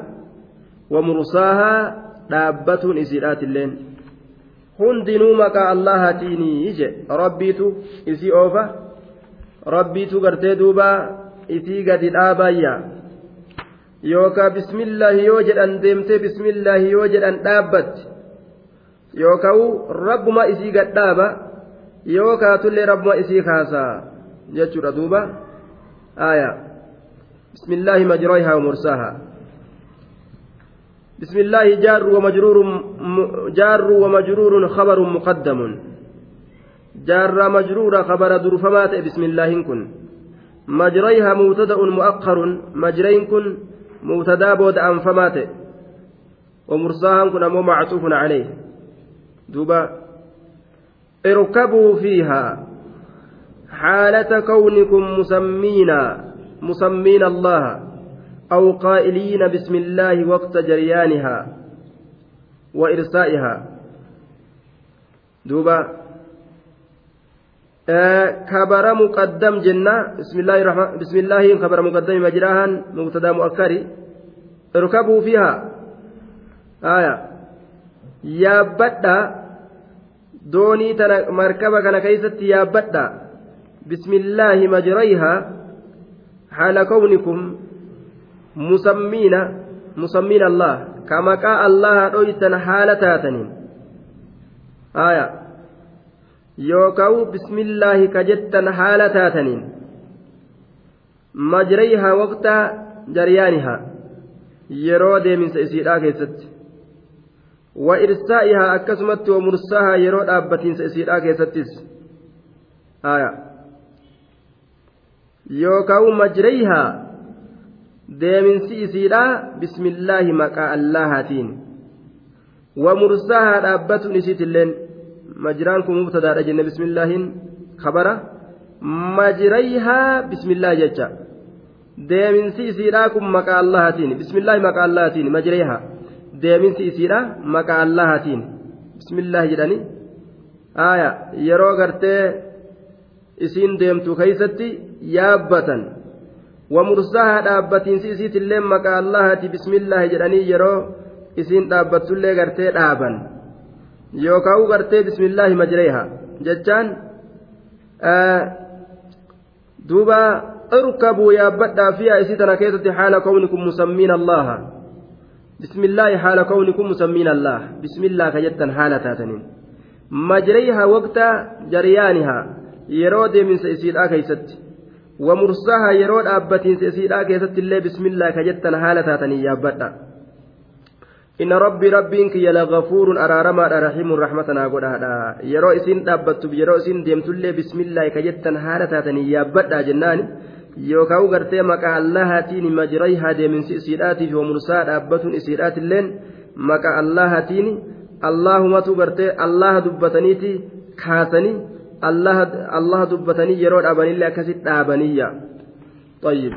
S1: Wa mursaahaa dhaabbatuun isiidhaatilleen. Hundinuu maqaa allahatiin je rabbiitu isii oofa. Rabbiitu gartee duuba isii gadi dhaabaayya yookaa bismillaahi yoo jedhan deemtee bismillaahi yoo jedhan dhaabbatti yookaan rabbuma isii gad dhaaba yoo kaatullee rabbuma isii kaasaa jechuudha duuba aayaa bismillaahi majroohaa wa mursaahaa بسم الله جار ومجرور جار ومجرور خبر مقدم جار مجرور خبر درفمات بسم الله كن مجريها مبتدا مؤخر مجرين كن مبتدا بود أنفمات ومرساها كن أمو معطوف عليه. دوبا اركبوا فيها حالة كونكم مسمين مسمين الله أو قائلين بسم الله وقت جريانها وإرسائها. دوبا كبر مقدم جنة بسم الله الرحمن بسم الله خبر مقدم مجراها مبتدا مؤخر اركبوا فيها آية يا تنا مركبة كان كيست يا بدا بسم الله مجريها حال كونكم musammiina musammiin allah ka maqaa allaha dhoytan haala taataniin aya. Yookaan bismillaahi ka jettan haala taataniin majrayhaa waqtaa jaryaanihaa yeroo deeminsa isiidhaa keessatti wa irsaa'ihaa akkasumatti wa mursaahaa yeroo dhaabbatiinsa isiidhaa keessattis yookaan majrayhaa deeminsi isiidha bismillaahi maqaa allahaatiin wamursahaa dhaabbatun isiitilleen majiraan kun mubtadaadha jenne bismillaahin kabara. Majrayhaa bismillaahi jecha. Deeminsi isiidhaa kun maqaa allahatiin bismillaahi maqaa allahatiin majreeha deeminsi isiidha maqaa allahatiin bismillaahi jedhanii aya yeroo gartee isiin deemtu keeysatti yaabbatan. Wamursaha dhaabbatiinsi isiitillee maqaa allahaati bismillaahi jedhanii yeroo isiin dhaabbattullee gartee dhaaban yookaan gartee bismillaahi majreeha jechaan duuba اركبوا يا بدأ فيها إسيتنا كيست حال كونكم مسمين الله. بسم الله حال كونكم مسمين الله. بسم الله كجتا حالة تاتنين. مجريها وقت جريانها. يرود من سيسير كيست ومرساها يرود أبتين سيسير كيست الله بسم الله كجتا حالة تاتنين يا ربي ربين كي لغفور أرارما رحيم رحمتنا قدها يرو إسين دابت يرو إسين ديمتلي بسم الله كجتا حالة تاتنين يا بدأ جناني yookaan gartee maqaa allahaatiin majrayhaa deeminsi isiidhaatiif mursaa dhaabbatuun isiidhaatilleen maqaa allahaatiin allahumatu gartee allaha dubbataniiti kaasanii allaha dubbatanii yeroo dhaabanillee akkasitti dhaabaniyya طيب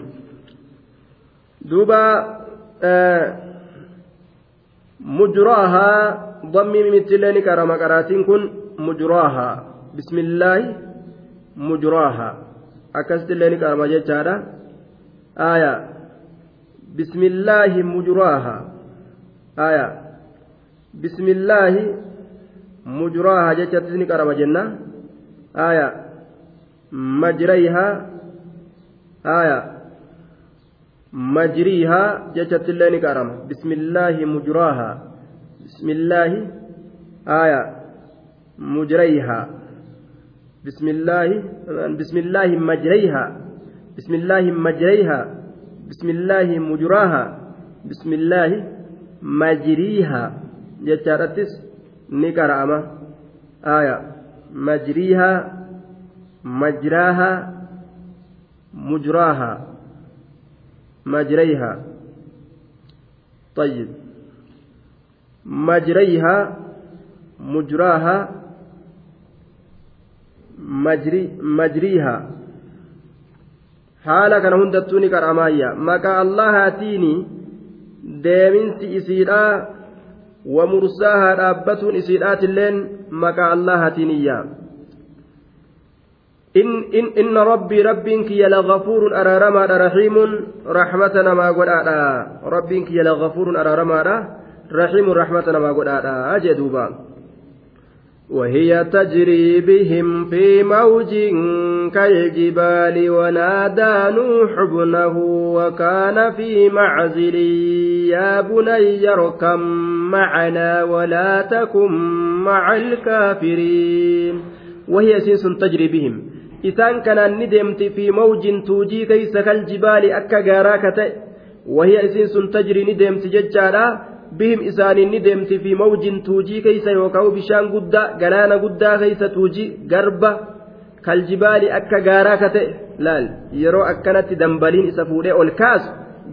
S1: دوبا مجراها ضمي ممثلين كرم كراتين كن مجراها بسم الله مجراها illee ni qarama jechaadha aya bismillaahi mujuraaha aya bismillaahi mujuraaha jechattis ni qarama jenna aya majrayha aya majriiha jechatti illee ni qarama bismillaahi mujuraaha bismillaahi aya mujrayha بسم الله بسم الله مجريها. بسم الله مجريها. بسم الله مجراها. بسم الله مجريها. جتارتس نكرامة آية مجريها مجراها مجراها مجريها طيب مجريها مجراها majriiha haala kana hundattuu ni qaramaayya maqaa allahaatiin deeminsi isiidhaa wa mursaahaa dhaabbatuun isiidhaatilleen maqaa allahaatiniyya إن ربي ربك يلا غفور أرارما رحيم رحمتنا ما قد ربك يلا غفور أرارما رحيم رحمتنا ما قد أجدوبا وهي تجري بهم في موج كالجبال ونادى نوح ابنه وكان في معزل. يا بني اركم معنا ولا تكن مع الكافرين. وهي سنس تجري بهم. إسان كان ندمت في موج توجي كيس كالجبال أكا غاراكة وهي سنس تجري ندمت ججالا bihim isaaniin ni deemti fi mawjin tuujii keeysa yookaan bishaan guddaa galaana guddaa keeysa tuujii garba kaljibaali akka gaaraa ka ta'e laal yeroo akkanatti dambaliin isa fuudhee ol kaasu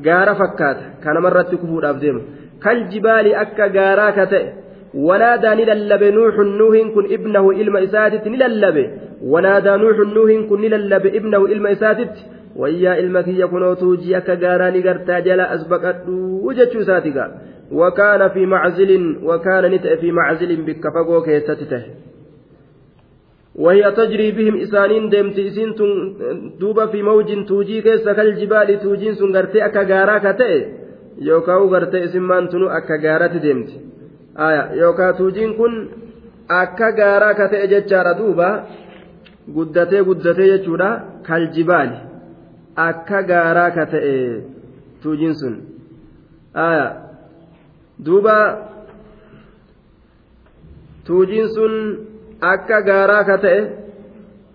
S1: gaara fakkaata kanamarratti kufuudhaaf deemu kaljibaali akka gaaraa ka ta'e wanaadaa ni lallabe nuuxun nuuhin kun ibnahu ilma isaatitti lallabe ibnahu ilma isaatitti wayyaa ilma kiyya kunoo tuujii akka gaaraa ni gartaa jala as baqadhuu jechuu isaati gaa وكان في معزل وكان نتأ في معزل بكفقو كيستته وهي تجري بهم إسانين دمت إسين دوبا في موج توجي كيس كالجبال توجين سنغرتي أكا غارا كتئ. يوكاو غرتي إسمان تنو أكا غارات دمت. آية يوكا توجين كن أكا غارا كتئ ججار دوبا. guddatee guddatee jechuudha. Kaljibaali akka gaaraa ka ta'e tuujiin sun. Duuba. Tuujiin sun akka gaaraa ka ta'e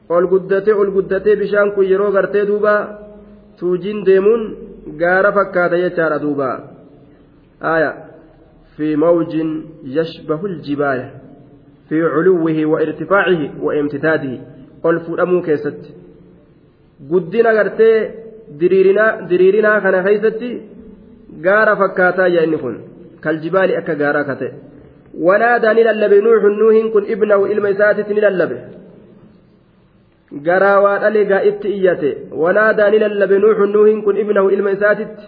S1: ol guddatee ol guddatee bishaan kun yeroo gartee duuba tuujiin deemuun gaara fakkaata jechaadha duuba. Fi mawjin yashbahu aljibaala fi culuwihi wa irtifaacihi wa imtitaadihi ol fudhamuu keessatti guddina gartee diriirinaa kana keeysatti gaara fakkaataa inni kun كالجبال أكا غارا كته ونادى نللب نوح نوح كن ابنه إلما إساتت نللب garaa waa dhalegaa itti iyyate wanaadaa ni lallabe nuuxun nuuhin kun ibnahu ilma isaatitti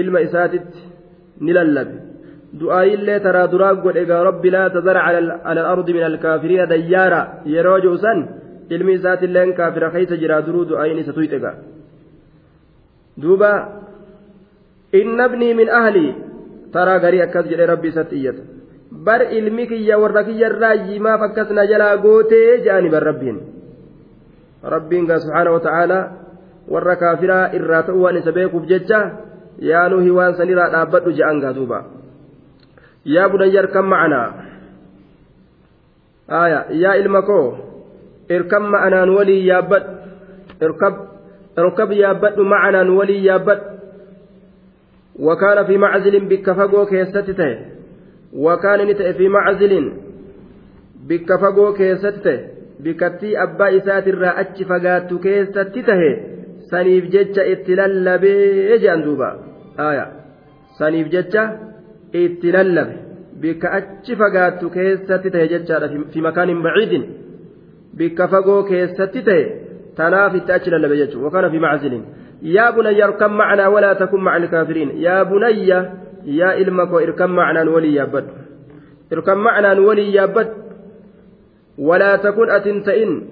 S1: ilma isaatitti ni lallabe du'aayillee taraa duraa godhe gaa rabbi laa tazara cala alardi min alkaafiriina dayyaara yeroo ji'usan ilmi isaatilleen kaafira keeysa jiraa duruu du'aayin isa tuyxe gaa duuba inna ibnii min ahlii taraa garii akkas jedhe rabbi isatti iyyata bar ilmi kiyya warra kiyyarraa yimaaf akkas na jalaa gootee je'ani bar rabbiin rabbiin gaa subhaana wata'aalaa warra kaafiraa irraa ta'uu waan isa beekuuf jecha yaa nuhi waan sanirraa dhaabbadhu je'an gaa duuba yaa bunayya irkan macanaa aya yaa ilma koo irkan ma'anaan walii yaabbadhu irkab irkab yaabbadhu macanaan walii yaabbadhu وكان في معزل بك فقو كيستته وكان نتأ في معزل بك فقو كيستته بكتي أبا إسات الرأتش فقات كيستته سنيف جتش اتللبي جان دوبا آية سنيف جتش اتللبي بك أتش فقات كيستته جتش في مكان بعيد بك فقو كيستته تنافي تأتش للبي جتش وكان في معزل يا بني اركب معنا ولا تكن مع الكافرين يا بني يا إلمك اركب معنا ولي يابد اركب معنا ولي يابد ولا تكن أتنتئن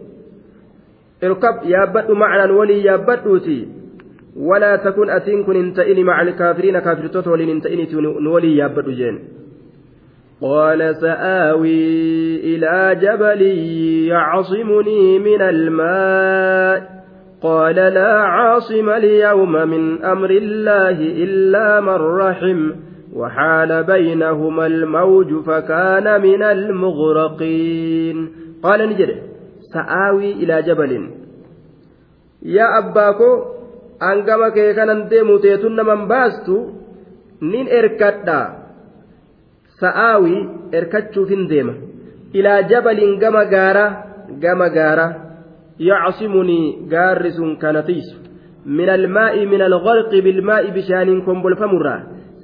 S1: اركب يابد معنا ولي يابد ولا تكن أتنكن انتئن مع الكافرين كافر تطول انتئن نولي يابد جين. قال سآوي إلى جبل يعصمني من الماء. قال لا عاصم اليوم من أمر الله إلا من رحم. وحال بينهما الموج فكان من المغرقين. قال نجري سآوي إلى جبل. يا أباكو angama keekanan deemu teetun naman baastu nin erkadha. Sa'aawii erkachuuf hin deema. Ilaa jabalin gama gaara gama gaara. Yacsimunii gaarri sun kana tiisu min almaa'i min algharqi bilmaa'i bishaaniin kombolfamurraa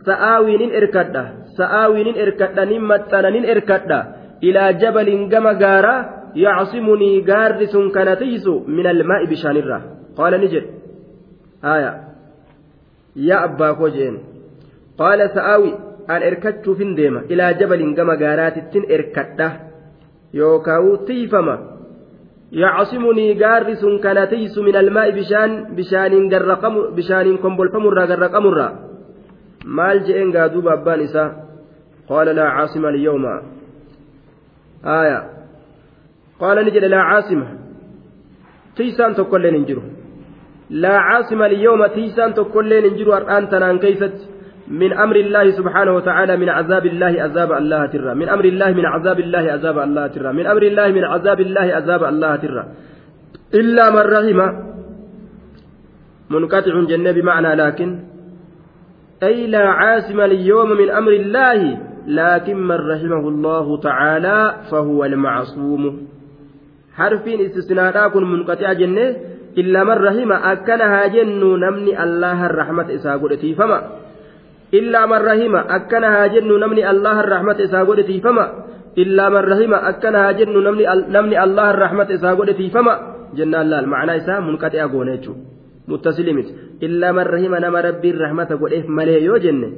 S1: sa'aawii nin erkadha. Sa'aawii nin erkadha nin maxxana nin erkadha. Ilaa jabalin gama gaara yacsimunii gaarri sun kana tiisu min almaa'i bishaanirraa. Qaala ni jedhe. يا أبا كوجين. قال سآوي أن في ديمة إلى جبل قم غارات تن إركدا يوكاو تيفما. يعصمني غارس كنتيس من الماء بشان بشان غرقم بشان كمبل فمرة غرقمرة. مال جئن غادوب أبان إسا. قال لا عاصم اليوم. آية. قال نجد لا عاصم. تيسان تقول لا عاصم اليوم تيسان تقول ننجر أنت نان كيست من أمر الله سبحانه وتعالى من عذاب الله عذاب الله ترى. من أمر الله من عذاب الله عذاب الله ترى. من أمر الله من عذاب الله عذاب الله ترى. إلا من رحم منقطع جنة بمعنى لكن. أي لا عاصم اليوم من أمر الله لكن من رحمه الله تعالى فهو المعصوم. حرف استثناء كن منقطع جنة إلا من رحم أكنها جن نمني الله الرحمة إساقودتي فما إلا من رحم أكنها جن نمني الله الرحمة إساقودتي فما إلا من رحم أكنها جن نمني, نمني الله الرحمة إساقودتي فما جنة الله المعنى إسا منقطع قونيتشو متسلمت إلا من رحم نما ربي الرحمة قوليه مليه يو جنة.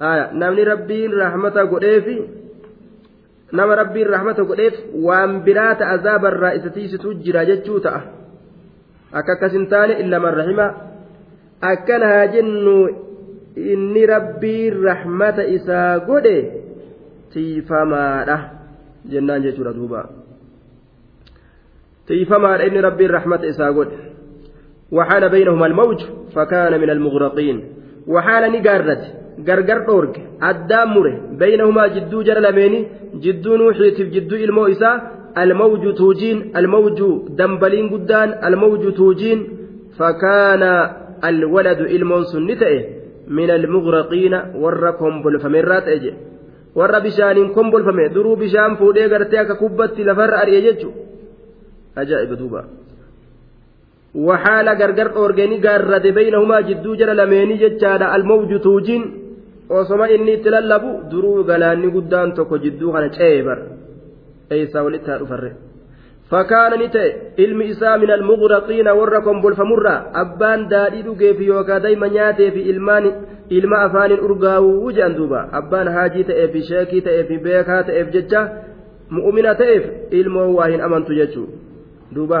S1: آية. نمني ربي الرحمة قوليه nama rabbiin rahmata godheef waan biraata azaaba irraa isa tiisitu jira jechuu ta'a akka akkas hin taane illa man rahima akkana haa jennu inni rabbiin rahmata isaa godhe tiifamaadha jennaan jechuudha duuba tiifamaadha inni rabbiin rahmata isaa godhe وحال بينهما الموج فكان من المغرقين وحال نقارت gargar dhoorge addaan mure baynahumaa jidduu jara lameeni jidduu nuuxiitiif jidduu ilmoo isaa dambaliin guddaan almawju tuujiin fakaana alwaladu ilmoon sun ni ta'e min almughraqiina warra kombolfameerraa ta'e jedhe warra bishaaniin kombolfame duruu bishaan fuudhee gartee akka kubbatti lafarra ari'e jechu ajaa'iba duuba وحال غرغر أورجاني غارد بينهما جدو جرى لميني جتشادا الموج توجين lallabu duruu galaanni guddaan tokko jidduu kana ce'ee bar eeysaa walitti haa dhufarre? Fakkaana ni ta'e ilmi isaa min almughraqiina warra kombolfamurraa abbaan daadhii dhugeef yookaan daa'ima nyaateef ilmaan ilma afaaniin urgaawuu jedhan duuba. Abbaan haajii ta'eef sheekii ta'eef beekaa ta'eef jecha mu'umina ta'eef ilmoo waa hin amantu jechuudha. Duuba.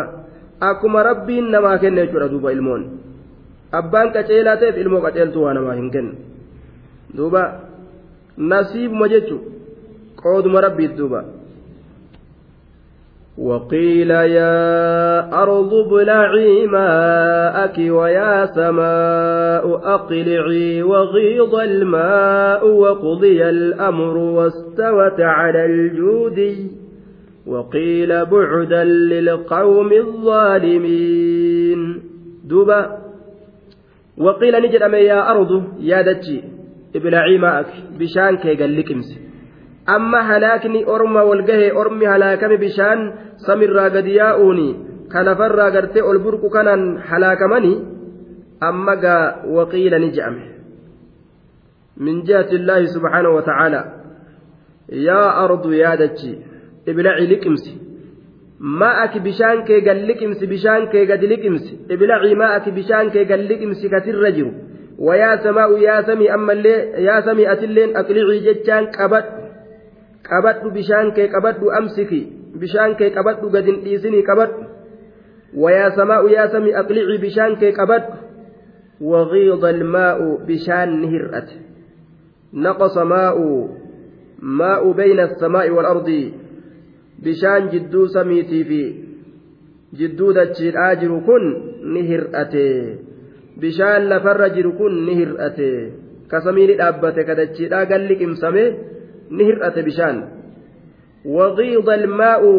S1: Akkuma rabbiin namaa kenna jechuudha duuba ilmoon. Abbaan qaceelaa ta'eef ilmoo qaceeltuu waa namaa hin kennu duuba. Nasiibuma jechuudha. Qooduma rabbiit duuba. وقيل يا أرض ابلعي ماءك ويا سماء أقلعي وغيض الماء وقضي الأمر واستوت على الجود وقيل بعدا للقوم الظالمين. دبا وقيل نجد يا أرض يا دتشي ابلعي ماءك بشانك قال لك امسك amma halaakni orma walgahee ormi halaakame bishaan samirraa gadi yaa'uuni ka lafarraa gartee ol burqu kanaan halaakamani amma gaa waqiila ni je'ame min jihati illaahi subxaanahu watacaalaa yaa ardu yaadachi iblaci liqimsi ma'aki bishaan kee gad liqimsi bishaan kee gadi liqimsi iblacii ma'aki bishaan kee gad liqimsi kasirra jiru wayaa samaa'u yaa samii ammallee yaa samii atilleen aqlicii jechaan qabadhu qabadhu bishaan kee qabadhu amsiki bishaan kee qabadhu gadin dhiisinii qabadhu wayaa samaa'u yaa sami aqlicii bishaan kee qabadhu wagiida almaa'u bishaan ni hir'ate naqasa maa'u maa'u bayna asamaa'i waalardi bishaan jidduu samiitii fi jidduu dachiidhaa jiru kun ni hir'ate bishaan lafarra jiru kun ni hir'ate ka samii ni dhaabbate ka dachiidhaa galli qimsame ni hir'ate bishaan wagiida almaa'u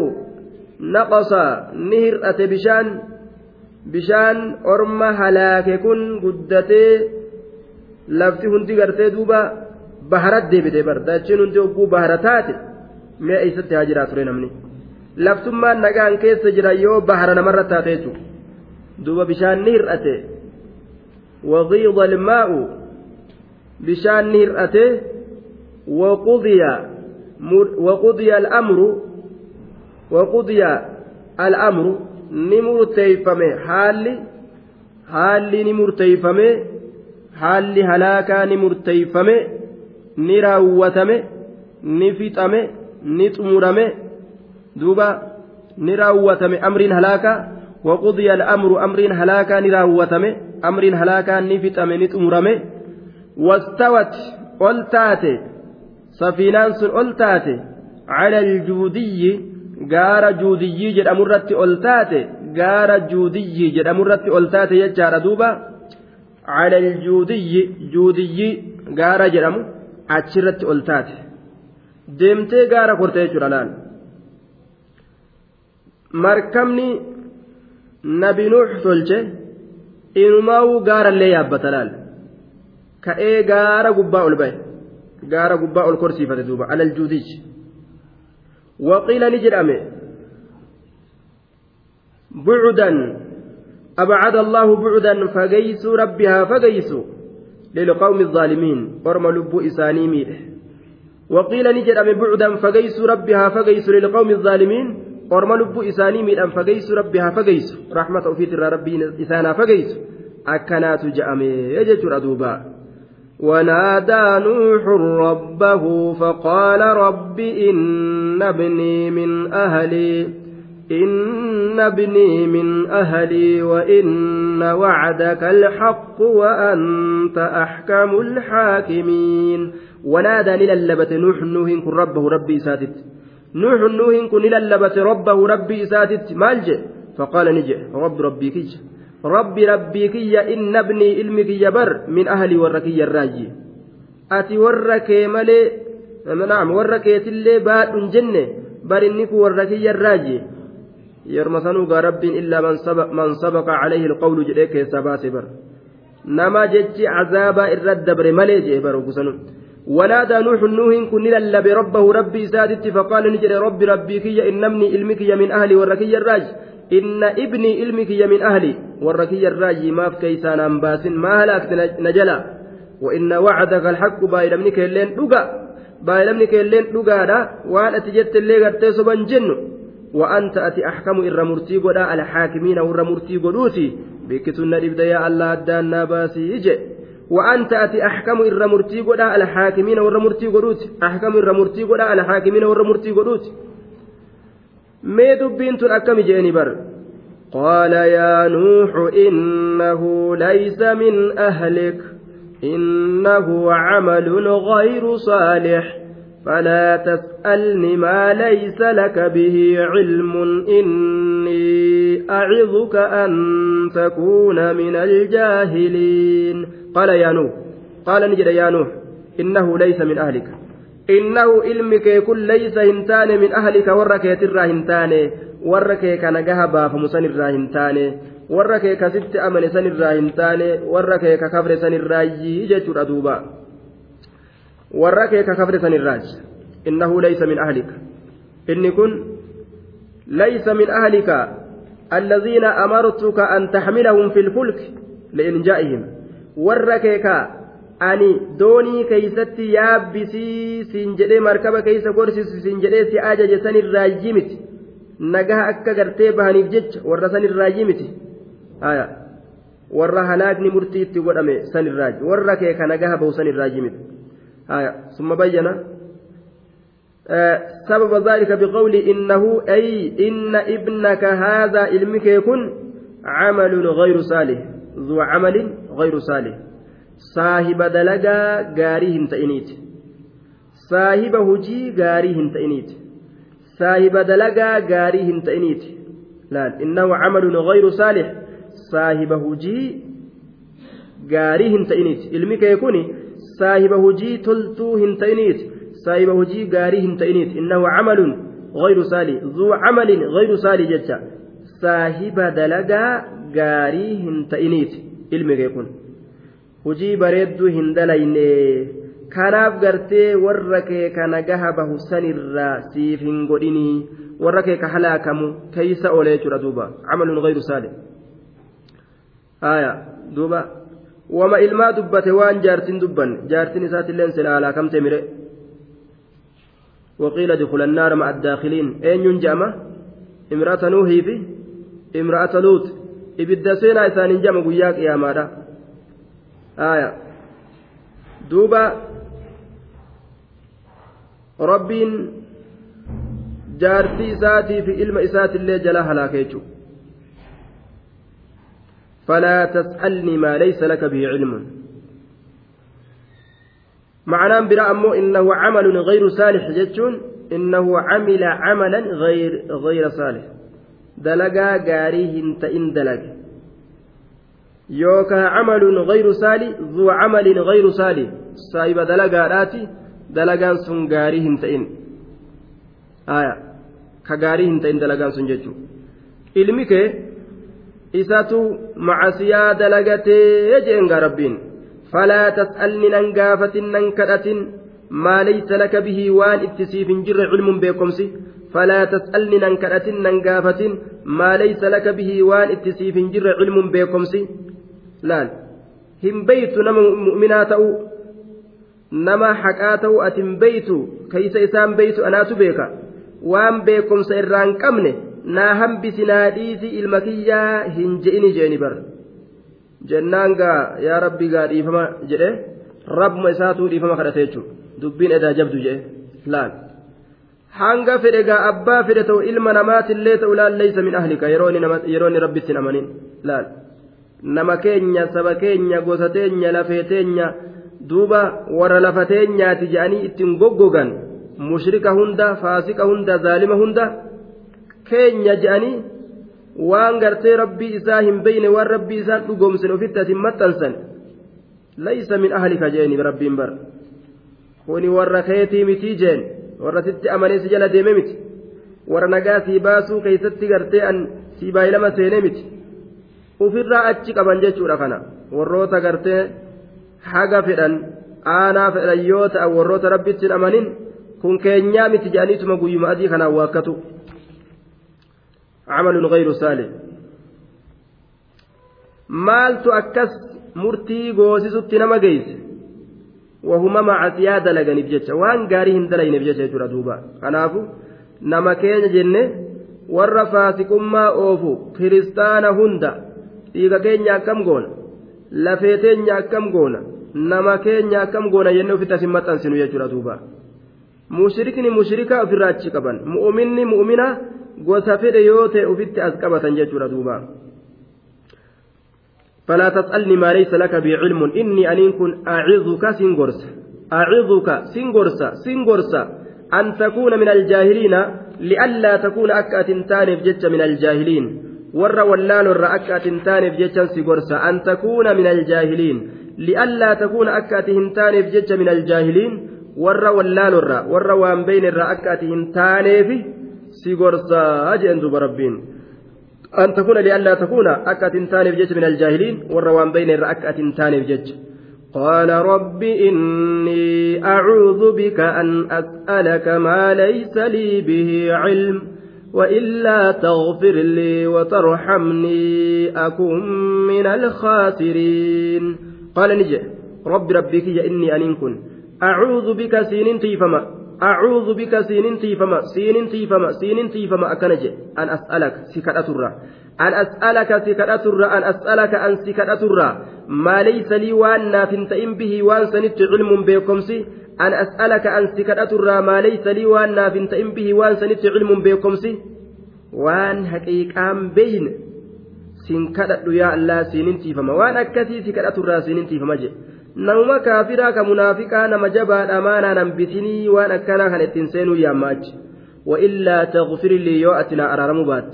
S1: naqasa ni hir'ate bishaan bishaan orma halaake kun guddatee lafti hundi gartee duuba baharat deebite bar dachiin hundi hogguu bahara taate mee eessatti haa jiraa ture namni laftummaan nagaan keessa jira yoo bahara namarra taate jechuudha duuba bishaan ni hir'ate wagiida almaa'u bishaan ni hir'ate وقضي وقضي الأمر وقضي الأمر نمرتيفمه. حالي حالي نمرتيفمه. حالي هلاكا نمرتيفمه. نراوتمه. نفتمه نتمرمه دوبا نراوتمه. أمر هلاكا. وقضي الأمر أمر هلاكا نراوتمه. أمر هلاكا نفتمه نتمرمه واستوت. قلتاتي safiinaan sun ol taate cala aljuudiyyi gaara juudiyyii jedhamurratti ol taate gaara juudiyyii jedhamurratti ol taate jechaadha duuba. Cala aljuudiyyi juudiyyii gaara jedhamu achirratti ol taate. Deemtee gaara korte jechuudha laal. Markabni nabi nuux tolche inumaa'uu gaarallee yaabbata laal. Ka'ee gaara gubbaa ol ba'e juudichi waqiila ni jedhame bucudan abcada allahu bucudan fageysu rabbi haa fageysu lilqawmi الظaalimiin orma lubbuu isaanii miidhe waqiila ni jedhame bucudan fageysu rabbi haa fageysu lilqawmi الظaalimiin orma lubbuu isaanii miidhan fageysu rabbi haa fageysu raxmata ufiitirraa rabbiin isaan haa fageysu akkanaatu je'ame jechuudha duubaa ونادى نوح ربه فقال رب إن ابني من أهلي إن ابني من أهلي وإن وعدك الحق وأنت أحكم الحاكمين. ونادى للبت نوح نوح كن ربه ربي ساتت. نوح نوح كن للبت ربه ربي ساتت. مالجئ فقال نجئ رب ربي كيج bnii ilmi kiyya bar min ahli warra kiyya irraayi ati warra kee malee naam warra keetillee baadhun jenne bar inni kun warra kiyya irraayi yeruma sanuugaa rabbiin illaa man sabaqa calayhi alqawlu jedhee keessaa baase bar nama jechi cazaabaa irra dabre malee jee bar gusanu ونادى نوح نوح كن للب ربه ربي سادت فقال نجري ربي ربي كي إن ابني علمك من أهلي وركي الراج inna ibnii ilmi kiyya min ahli warra kiyya irraayi maaf keeysaan an baasin maa halaakte na jala? وإن وعدك الحق بايلمني كيلين دغا بايلمني كيلين دغادا وان اتي جت اللي غرتي سبن جنو وأنت أتي أحكم إر مرتي قدا الحاكمين ور مرتي قدوتي بكتن إبدا يا الله أدان ناباسي يجي وأنت أتي أحكم إر مرتي قدا الحاكمين ور مرتي قدوتي أحكم إر مرتي قدا الحاكمين ور مرتي قدوتي mee dubbiin tun akkami jeeni bar? قال يا نوح إنه ليس من أهلك إنه عمل غير صالح فلا تسألني ما ليس لك به علم إني أعظك أن تكون من الجاهلين قال يا نوح قال نجد يا نوح إنه ليس من أهلك إنه علمك يكون ليس هنتان من أهلك ورك يترى هنتان ورك كنجها بافم سنرى هنتان ورك كست أمن سنرى هنتان ورك ككفر سنرى يجت ردوبا warra kee ka kafre sanirraaj innahu laysa min ahlika inni kun laysa min ahlika an taxmilahum fi lfulk liinjaa'ihim warra kee ka ani doonii keeysatti yaabbisii siin jedhee markaba keeysa gorsisu siin jedhee si ajaje sanirraayyi miti nagaha akka gartee bahaniif jecha warra sanirraayyi miti warra halaakni murtii itti godhame sanirraaji warra kee ka nagaha bahu sanirraayyi miti آية ثم بين آه سبب ذلك بقول إنه أي إن ابنك هذا علمك يكون عمل غير صالح ذو عمل غير صالح صاحب دلقا قاريه تئنيت صاحب هجي قاريه تئنيت صاحب دلقا قاريه تئنيت لا إنه عمل غير صالح صاحب هجي قاريه تئنيت علمك يكون saahiba hujii toltuu hin ta'iniiti. Saahiba hujii gaarii hin ta'iniiti. Innahu camalun غير سالي ذو عمل غير سالي جتا صاحب دلقا غاري هنتئنيت علمي يكون hujii bareedduu hin dalayne kanaaf gartee warra kee kana gaha bahu sanirraa siif hin godhinii warra kee ka halaakamu keeysa oolee jechuudha duuba camalun gayru saale aya duuba wama ilmaa dubbate waan jaartin dubban jaartin isaatilleen sila alaa kamte mire وقيل ادخل النار مع الداخلين أين ينجأم امرأة نوحي في امرأة لوط إبدا سينا إسان ينجأم قياك يا مارا آية. دوبا. ربين جارتي إساتي في علم إسات اللي جلا هلاكيتشو فلا تسألني ما ليس لك به علم. معناه برا أمو إنه عمل غير صالح جتون إنه عمل عملا غير غير صالح. دلقا قاريه تئن دلق يوكا عمل غير صالح ذو عمل غير صالح صاحب دلقا راتي دلقان سن قاريه تئن آية كقاريه تئن دلقان سن جتون ilmi isatu macasiyaa dalagatee jeenga rabbiin falaa tas'alni nan gaafatin nan kadhatin maa laysa laka bihii waan itti siif hin jirre cilmuun beekomsi falaa tas'alni nan kadhatin nan gaafatin maa laysa laka bihii waan itti siif hin jirre cilmuun beekomsi laal hin beeytu nama mu'minaa ta'uu nama haqaa ta'uu ati hin beeytu keeysa isaan beeytu anaatu beeka waan beekomsa irraa hin qabne naa hambisi naa dhiisi ilma kiyyaa hin je'ini jeeni bar jennaan gaa yaa rabbi gaa dhiifama jedhe rabbuma isaatuu dhiifama kadhate jechuudha dubbiin edaa jabdu jedhe laal hanga fedhe gaa abbaa fedhe ta'u ilma namaatillee ta'u laal leeysa min ahlika yeroo inni rabbitti hin amanin laal nama keenya saba keenya gosa teenya lafee teenya duuba warra lafa teenyaati je'anii ittiin goggogan mushrika hunda faasika hunda zaalima hunda. keenya je'anii waan gartee rabbii isaa hin beyne waan rabbii isaan dhugoomsin ofitti asin maxxansan. Laysa min ahlika jeeni rabbiin bar kuni warra keetii mitii jeen warra sitti amanee si jala deeme miti. Warra nagaa sii baasuu keeysatti gartee an sii baay'ilama seenee miti ufirraa achi qaban jechuudha kana. Warroota gartee haga fedhan aanaa fedhan yoo ta'an warroota rabbitti amanin kun keenyaa miti jedhaniituma guyyuma adii kanaan waakkatu. Camalun gayru saale maaltu akkas murtii goosisutti nama geeyse? Wahuma macasiyaa dalaganiif jecha. Waan gaarii hin dalayneef jecha jechuudha duuba. Kanaafu nama keenya jenne warra faasiqummaa oofu kiristaana hunda dhiiga keenya akkam goona lafee teenya akkam goona nama keenya akkam goona jennee ofitti asin maxxansinu jechuudha duuba mushrikni mushrika ofirraa achi qaban mu'uminni mu'umina gosa fedhe yoo ta'e ofitti as qabatan jechuudha duuba. فلا تسألني ما ليس لك بعلم إني أن كن أعظك سنغرس أعظك سنغرس سنغرس أن تكون من الجاهلين لئلا تكون أكأة تانف جج من الجاهلين ور ولال الرأكأة تانف جج سنغرس أن تكون من الجاهلين لئلا تكون أكأة تانف جج من الجاهلين ور ولال الرأ ور وان بين الرأكأة تانف سنغرس أجل ربين أن تكون لئلا تكون أكأة تانف جج من الجاهلين ور وان بين الرأكأة تانف جج قال رب إني أعوذ بك أن أسألك ما ليس لي به علم وإلا تغفر لي وترحمني أكن من الخاسرين. قال نجي رب ربك يا إني أن كن أعوذ بك سين تيفما أعوذ بك سين تيفما سين تيفما سين تيفما. أكنجي أن أسألك سكرة an as'alaka si kadhaturra an as'alaka an si kadhaturra maa laysa lii waan naaf hin ta'in bihi waan sanitti cilmuun beekomsi kadhaturra maa laysa lii waan naaf hin ta'in bihi waan sanitti cilmuun beekomsi waan haqiiqaan beeyne sin kadhadhu yaa allaa siinin tiifama waan akkasii si kadhaturraa siinin tiifama je namuma kaafiraa ka munaafiqaa nama jabaadha maanaa nambisinii waan akkanaa kan ittiin seenuu yaammaachi وإلا تغفر لي يوأتنا أرارم بات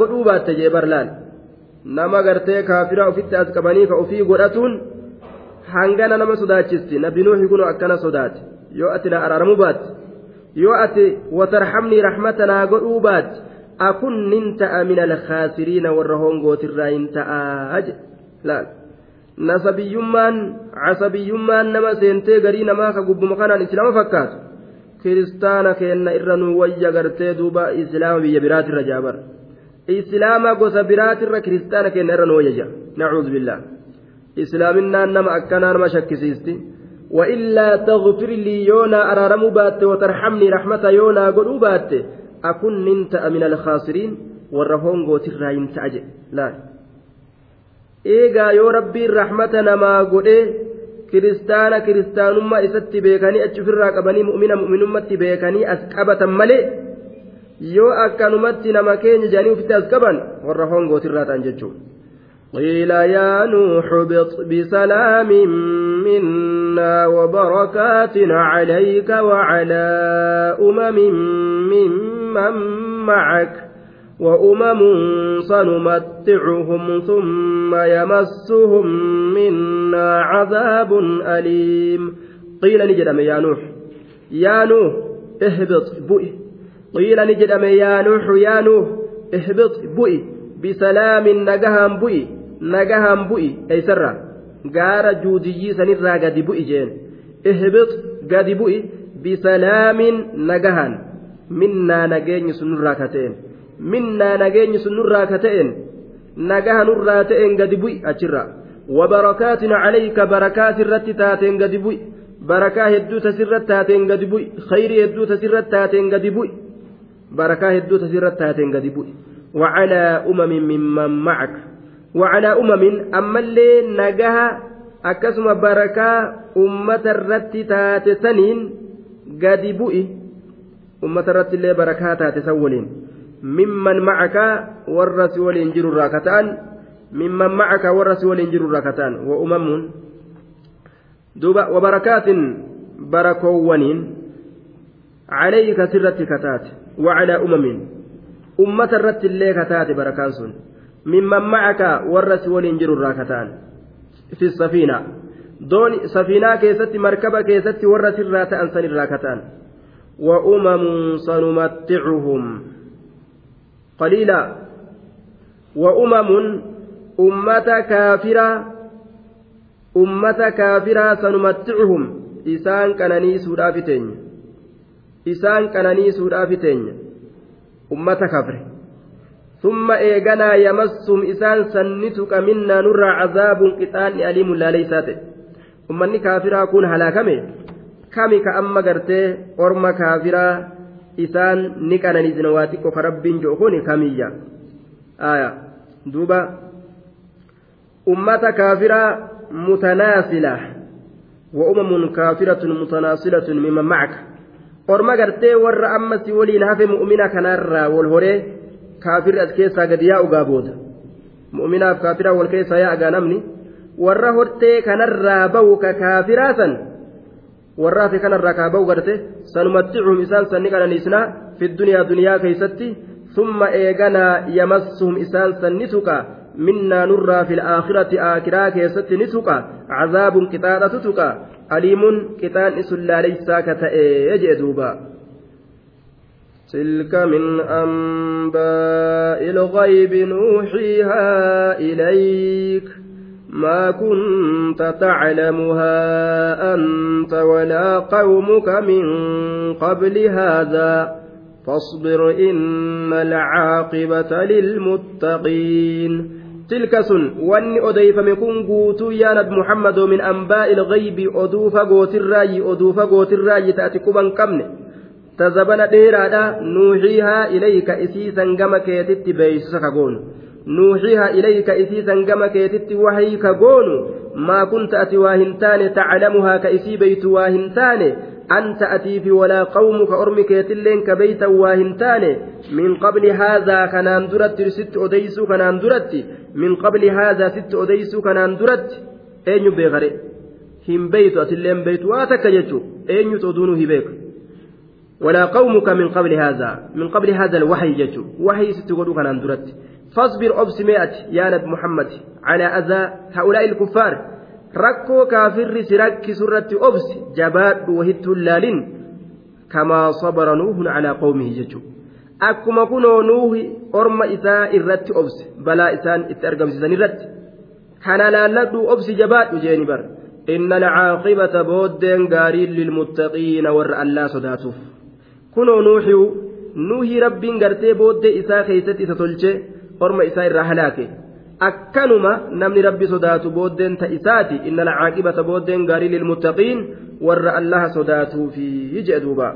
S1: godhuu baatte jee barlaan nama gartee kaafiraa ofitti as qabanii ka ofii godhatuun hangana nama sodaachisti nabi nuuhi kunoo akkana sodaate yoo ati na araaramuu baatte yoo ati watarhamnii rahmatanaa godhuu baatte akun nin ta'a min alkhaasiriina warra hongootirraa hin ta'aa je laal nasabiyyummaan casabiyyummaan nama seentee garii namaa ka gubbuma kanaan islaama fakkaatu kiristaana keenna irra nu wayya gartee duuba islaama biyya biraatirra jaabar islaama gosa biraatirra kiristaana keenna irra nu wayya jaa nacuudhu billah islaaminaan nama akkanaa nama shakkisiisti وإلا تغفر لي يونا أرارم بات وترحمني رحمة يونا قلوا بات أكن ننت من الخاسرين والرهون قوت الراين تأجي لا إيغا يو ربي رحمة نما قلوا kiristaana kiristaanummaa isatti beekanii achi ofirraa qabanii mu'mina mu'minummatti beekanii as qabatan malee yoo akkanumatti nama keenya jedhanii ofitti as qaban warra hongootirraa ta'an jechuudha. قيل يا نوح اهبط بسلام منا وبركات عليك وعلى أمم ممن معك وأمم سنمتعهم ثم يمسهم منا عذاب أليم قيل نجدم يا نوح يا نوح اهبط بؤي قيل نجدم يا نوح يا نوح اهبط بؤي بسلام نجهم بؤي nagahaan bu'i eeysarra gaara juudiyyii sanirraa gadi bu'i jeen. Ihbix gadi bu'i bisalaamin nagahaan minnaa nageenyi sunurraa ka ta'en minnaa nageenyi sunurraa ka ta'en nagahanurraa ta'en gadi bu'i achirra. Wabarakaatin calayka barakaa sirratti taateen gadi bu'i. Barakaa hedduu tasirratti taateen gadi bu'i. Khayrii hedduu tasirratti taateen gadi bu'i. Barakaa hedduu tasirratti taateen gadi bu'i. Wacalaa umamin mimman macaka وعلى أمم أما اللي نجاها أكسم بركة أمة الرت تاتسنين قد بؤي أمة الرت اللي بركة تاتسولين mimman macaka warra si waliin jiru irraa kataan mimman macaka warra si waliin jiru irraa kataan wa umamuun duuba wabarakaatin barakoowwaniin calayka sirratti kataate wacalaa irraa kataan fi safiina dooni safiinaa keessatti markaba keessatti warra sirraa ta'an san irraa kataan wa umamun sanumatticuhum قليلا وأمم أمة كافرة أمة كافرة سنمتعهم إسان كنني سودافتين إسان كنني سودافتين أمة كافرة ثم إيغنا يمسهم إسان سنتك منا نرى عذاب قطان أليم لا ليسات أمني كافرة كون هلاكمي كمي كأما قرتي أرم كافرة isaan ni qananiisna waa xiqqoo ka rabbiin jiru kun kamiyya duuba ummata kaafiraa mutanaasila wa umamun kaafiratun mutanaasilatun mimman macaka orma gartee warra ammas waliin kaafirri as keessaa gadi yaa'u gaa booda mu'minaaf kaafiraa wal keessaa yaa'a namni warra hortee kanarraa bahu ka kaafiraa san warra hafe kanarraa kaa bahu garte sanumatticuhum isaan sanni qananiisnaa fi duniyaa duniyaa keeysatti ثم إيغنا يمسهم إسان سنتك منا نرى في الآخرة آكرا كيست نتك عذاب كتانة تتك أليم كتان إسلا ليس كتئي دوبا تلك من أنباء الغيب نوحيها إليك. ما كنت تعلمها أنت ولا قومك من قبل هذا. فاصبر إن العاقبة للمتقين. تلك سن واني أديف مكون قوتو يا نب محمد من أنباء الغيب أدوف قوت الرأي أدوف قوت الرأي تأتي كبا كمن. تزبن ديرادا نوحيها إليك إسيسا قمك يتت بيسسك nuuxiha ilayka isiisan gama keetitti wahii ka goonu maa kunta ati waa hin taane taclamuhaa ka isii beytu waa hin taane anta atiifi walaa qawmuka ormi keetilleen ka beytan waa hin taane min qabli haadhaa kanaan duratti sitti odeysuu kanaan duratti min qabli haadhaa sitti odeysuu kanaan duratti eenyu beekare hin beytu atilleen beytu waa takka jechu eenyutu oduunuu hi beeka ولا قومك من قبل هذا من قبل هذا الوحي جتو وحي ستقولوا كان درت فاصبر أبس يا نبي محمد على أذى هؤلاء الكفار ركو كافر سرك سرة أبس جباد وهت اللالين كما صبر نوح على قومه ججو akkuma kunoo nuuhi orma isaa irratti obse balaa isaan itti argamsiisan irratti kana laalladhu obsi jabaadhu jeeni bar inna alcaaqibata booddeen gaariin lilmuttaqiina warra allaa sodaatuuf kunoo nuuxiu nuuhii rabbiin gartee booddee isaa keeysatti isa tolche orma isaa irraa halaake akkanuma namni rabbi sodaatu booddeen ta isaati inna alcaaqibata booddeen gaarii lilmuttaqiin warra allaha sodaatuufi jedhe duuba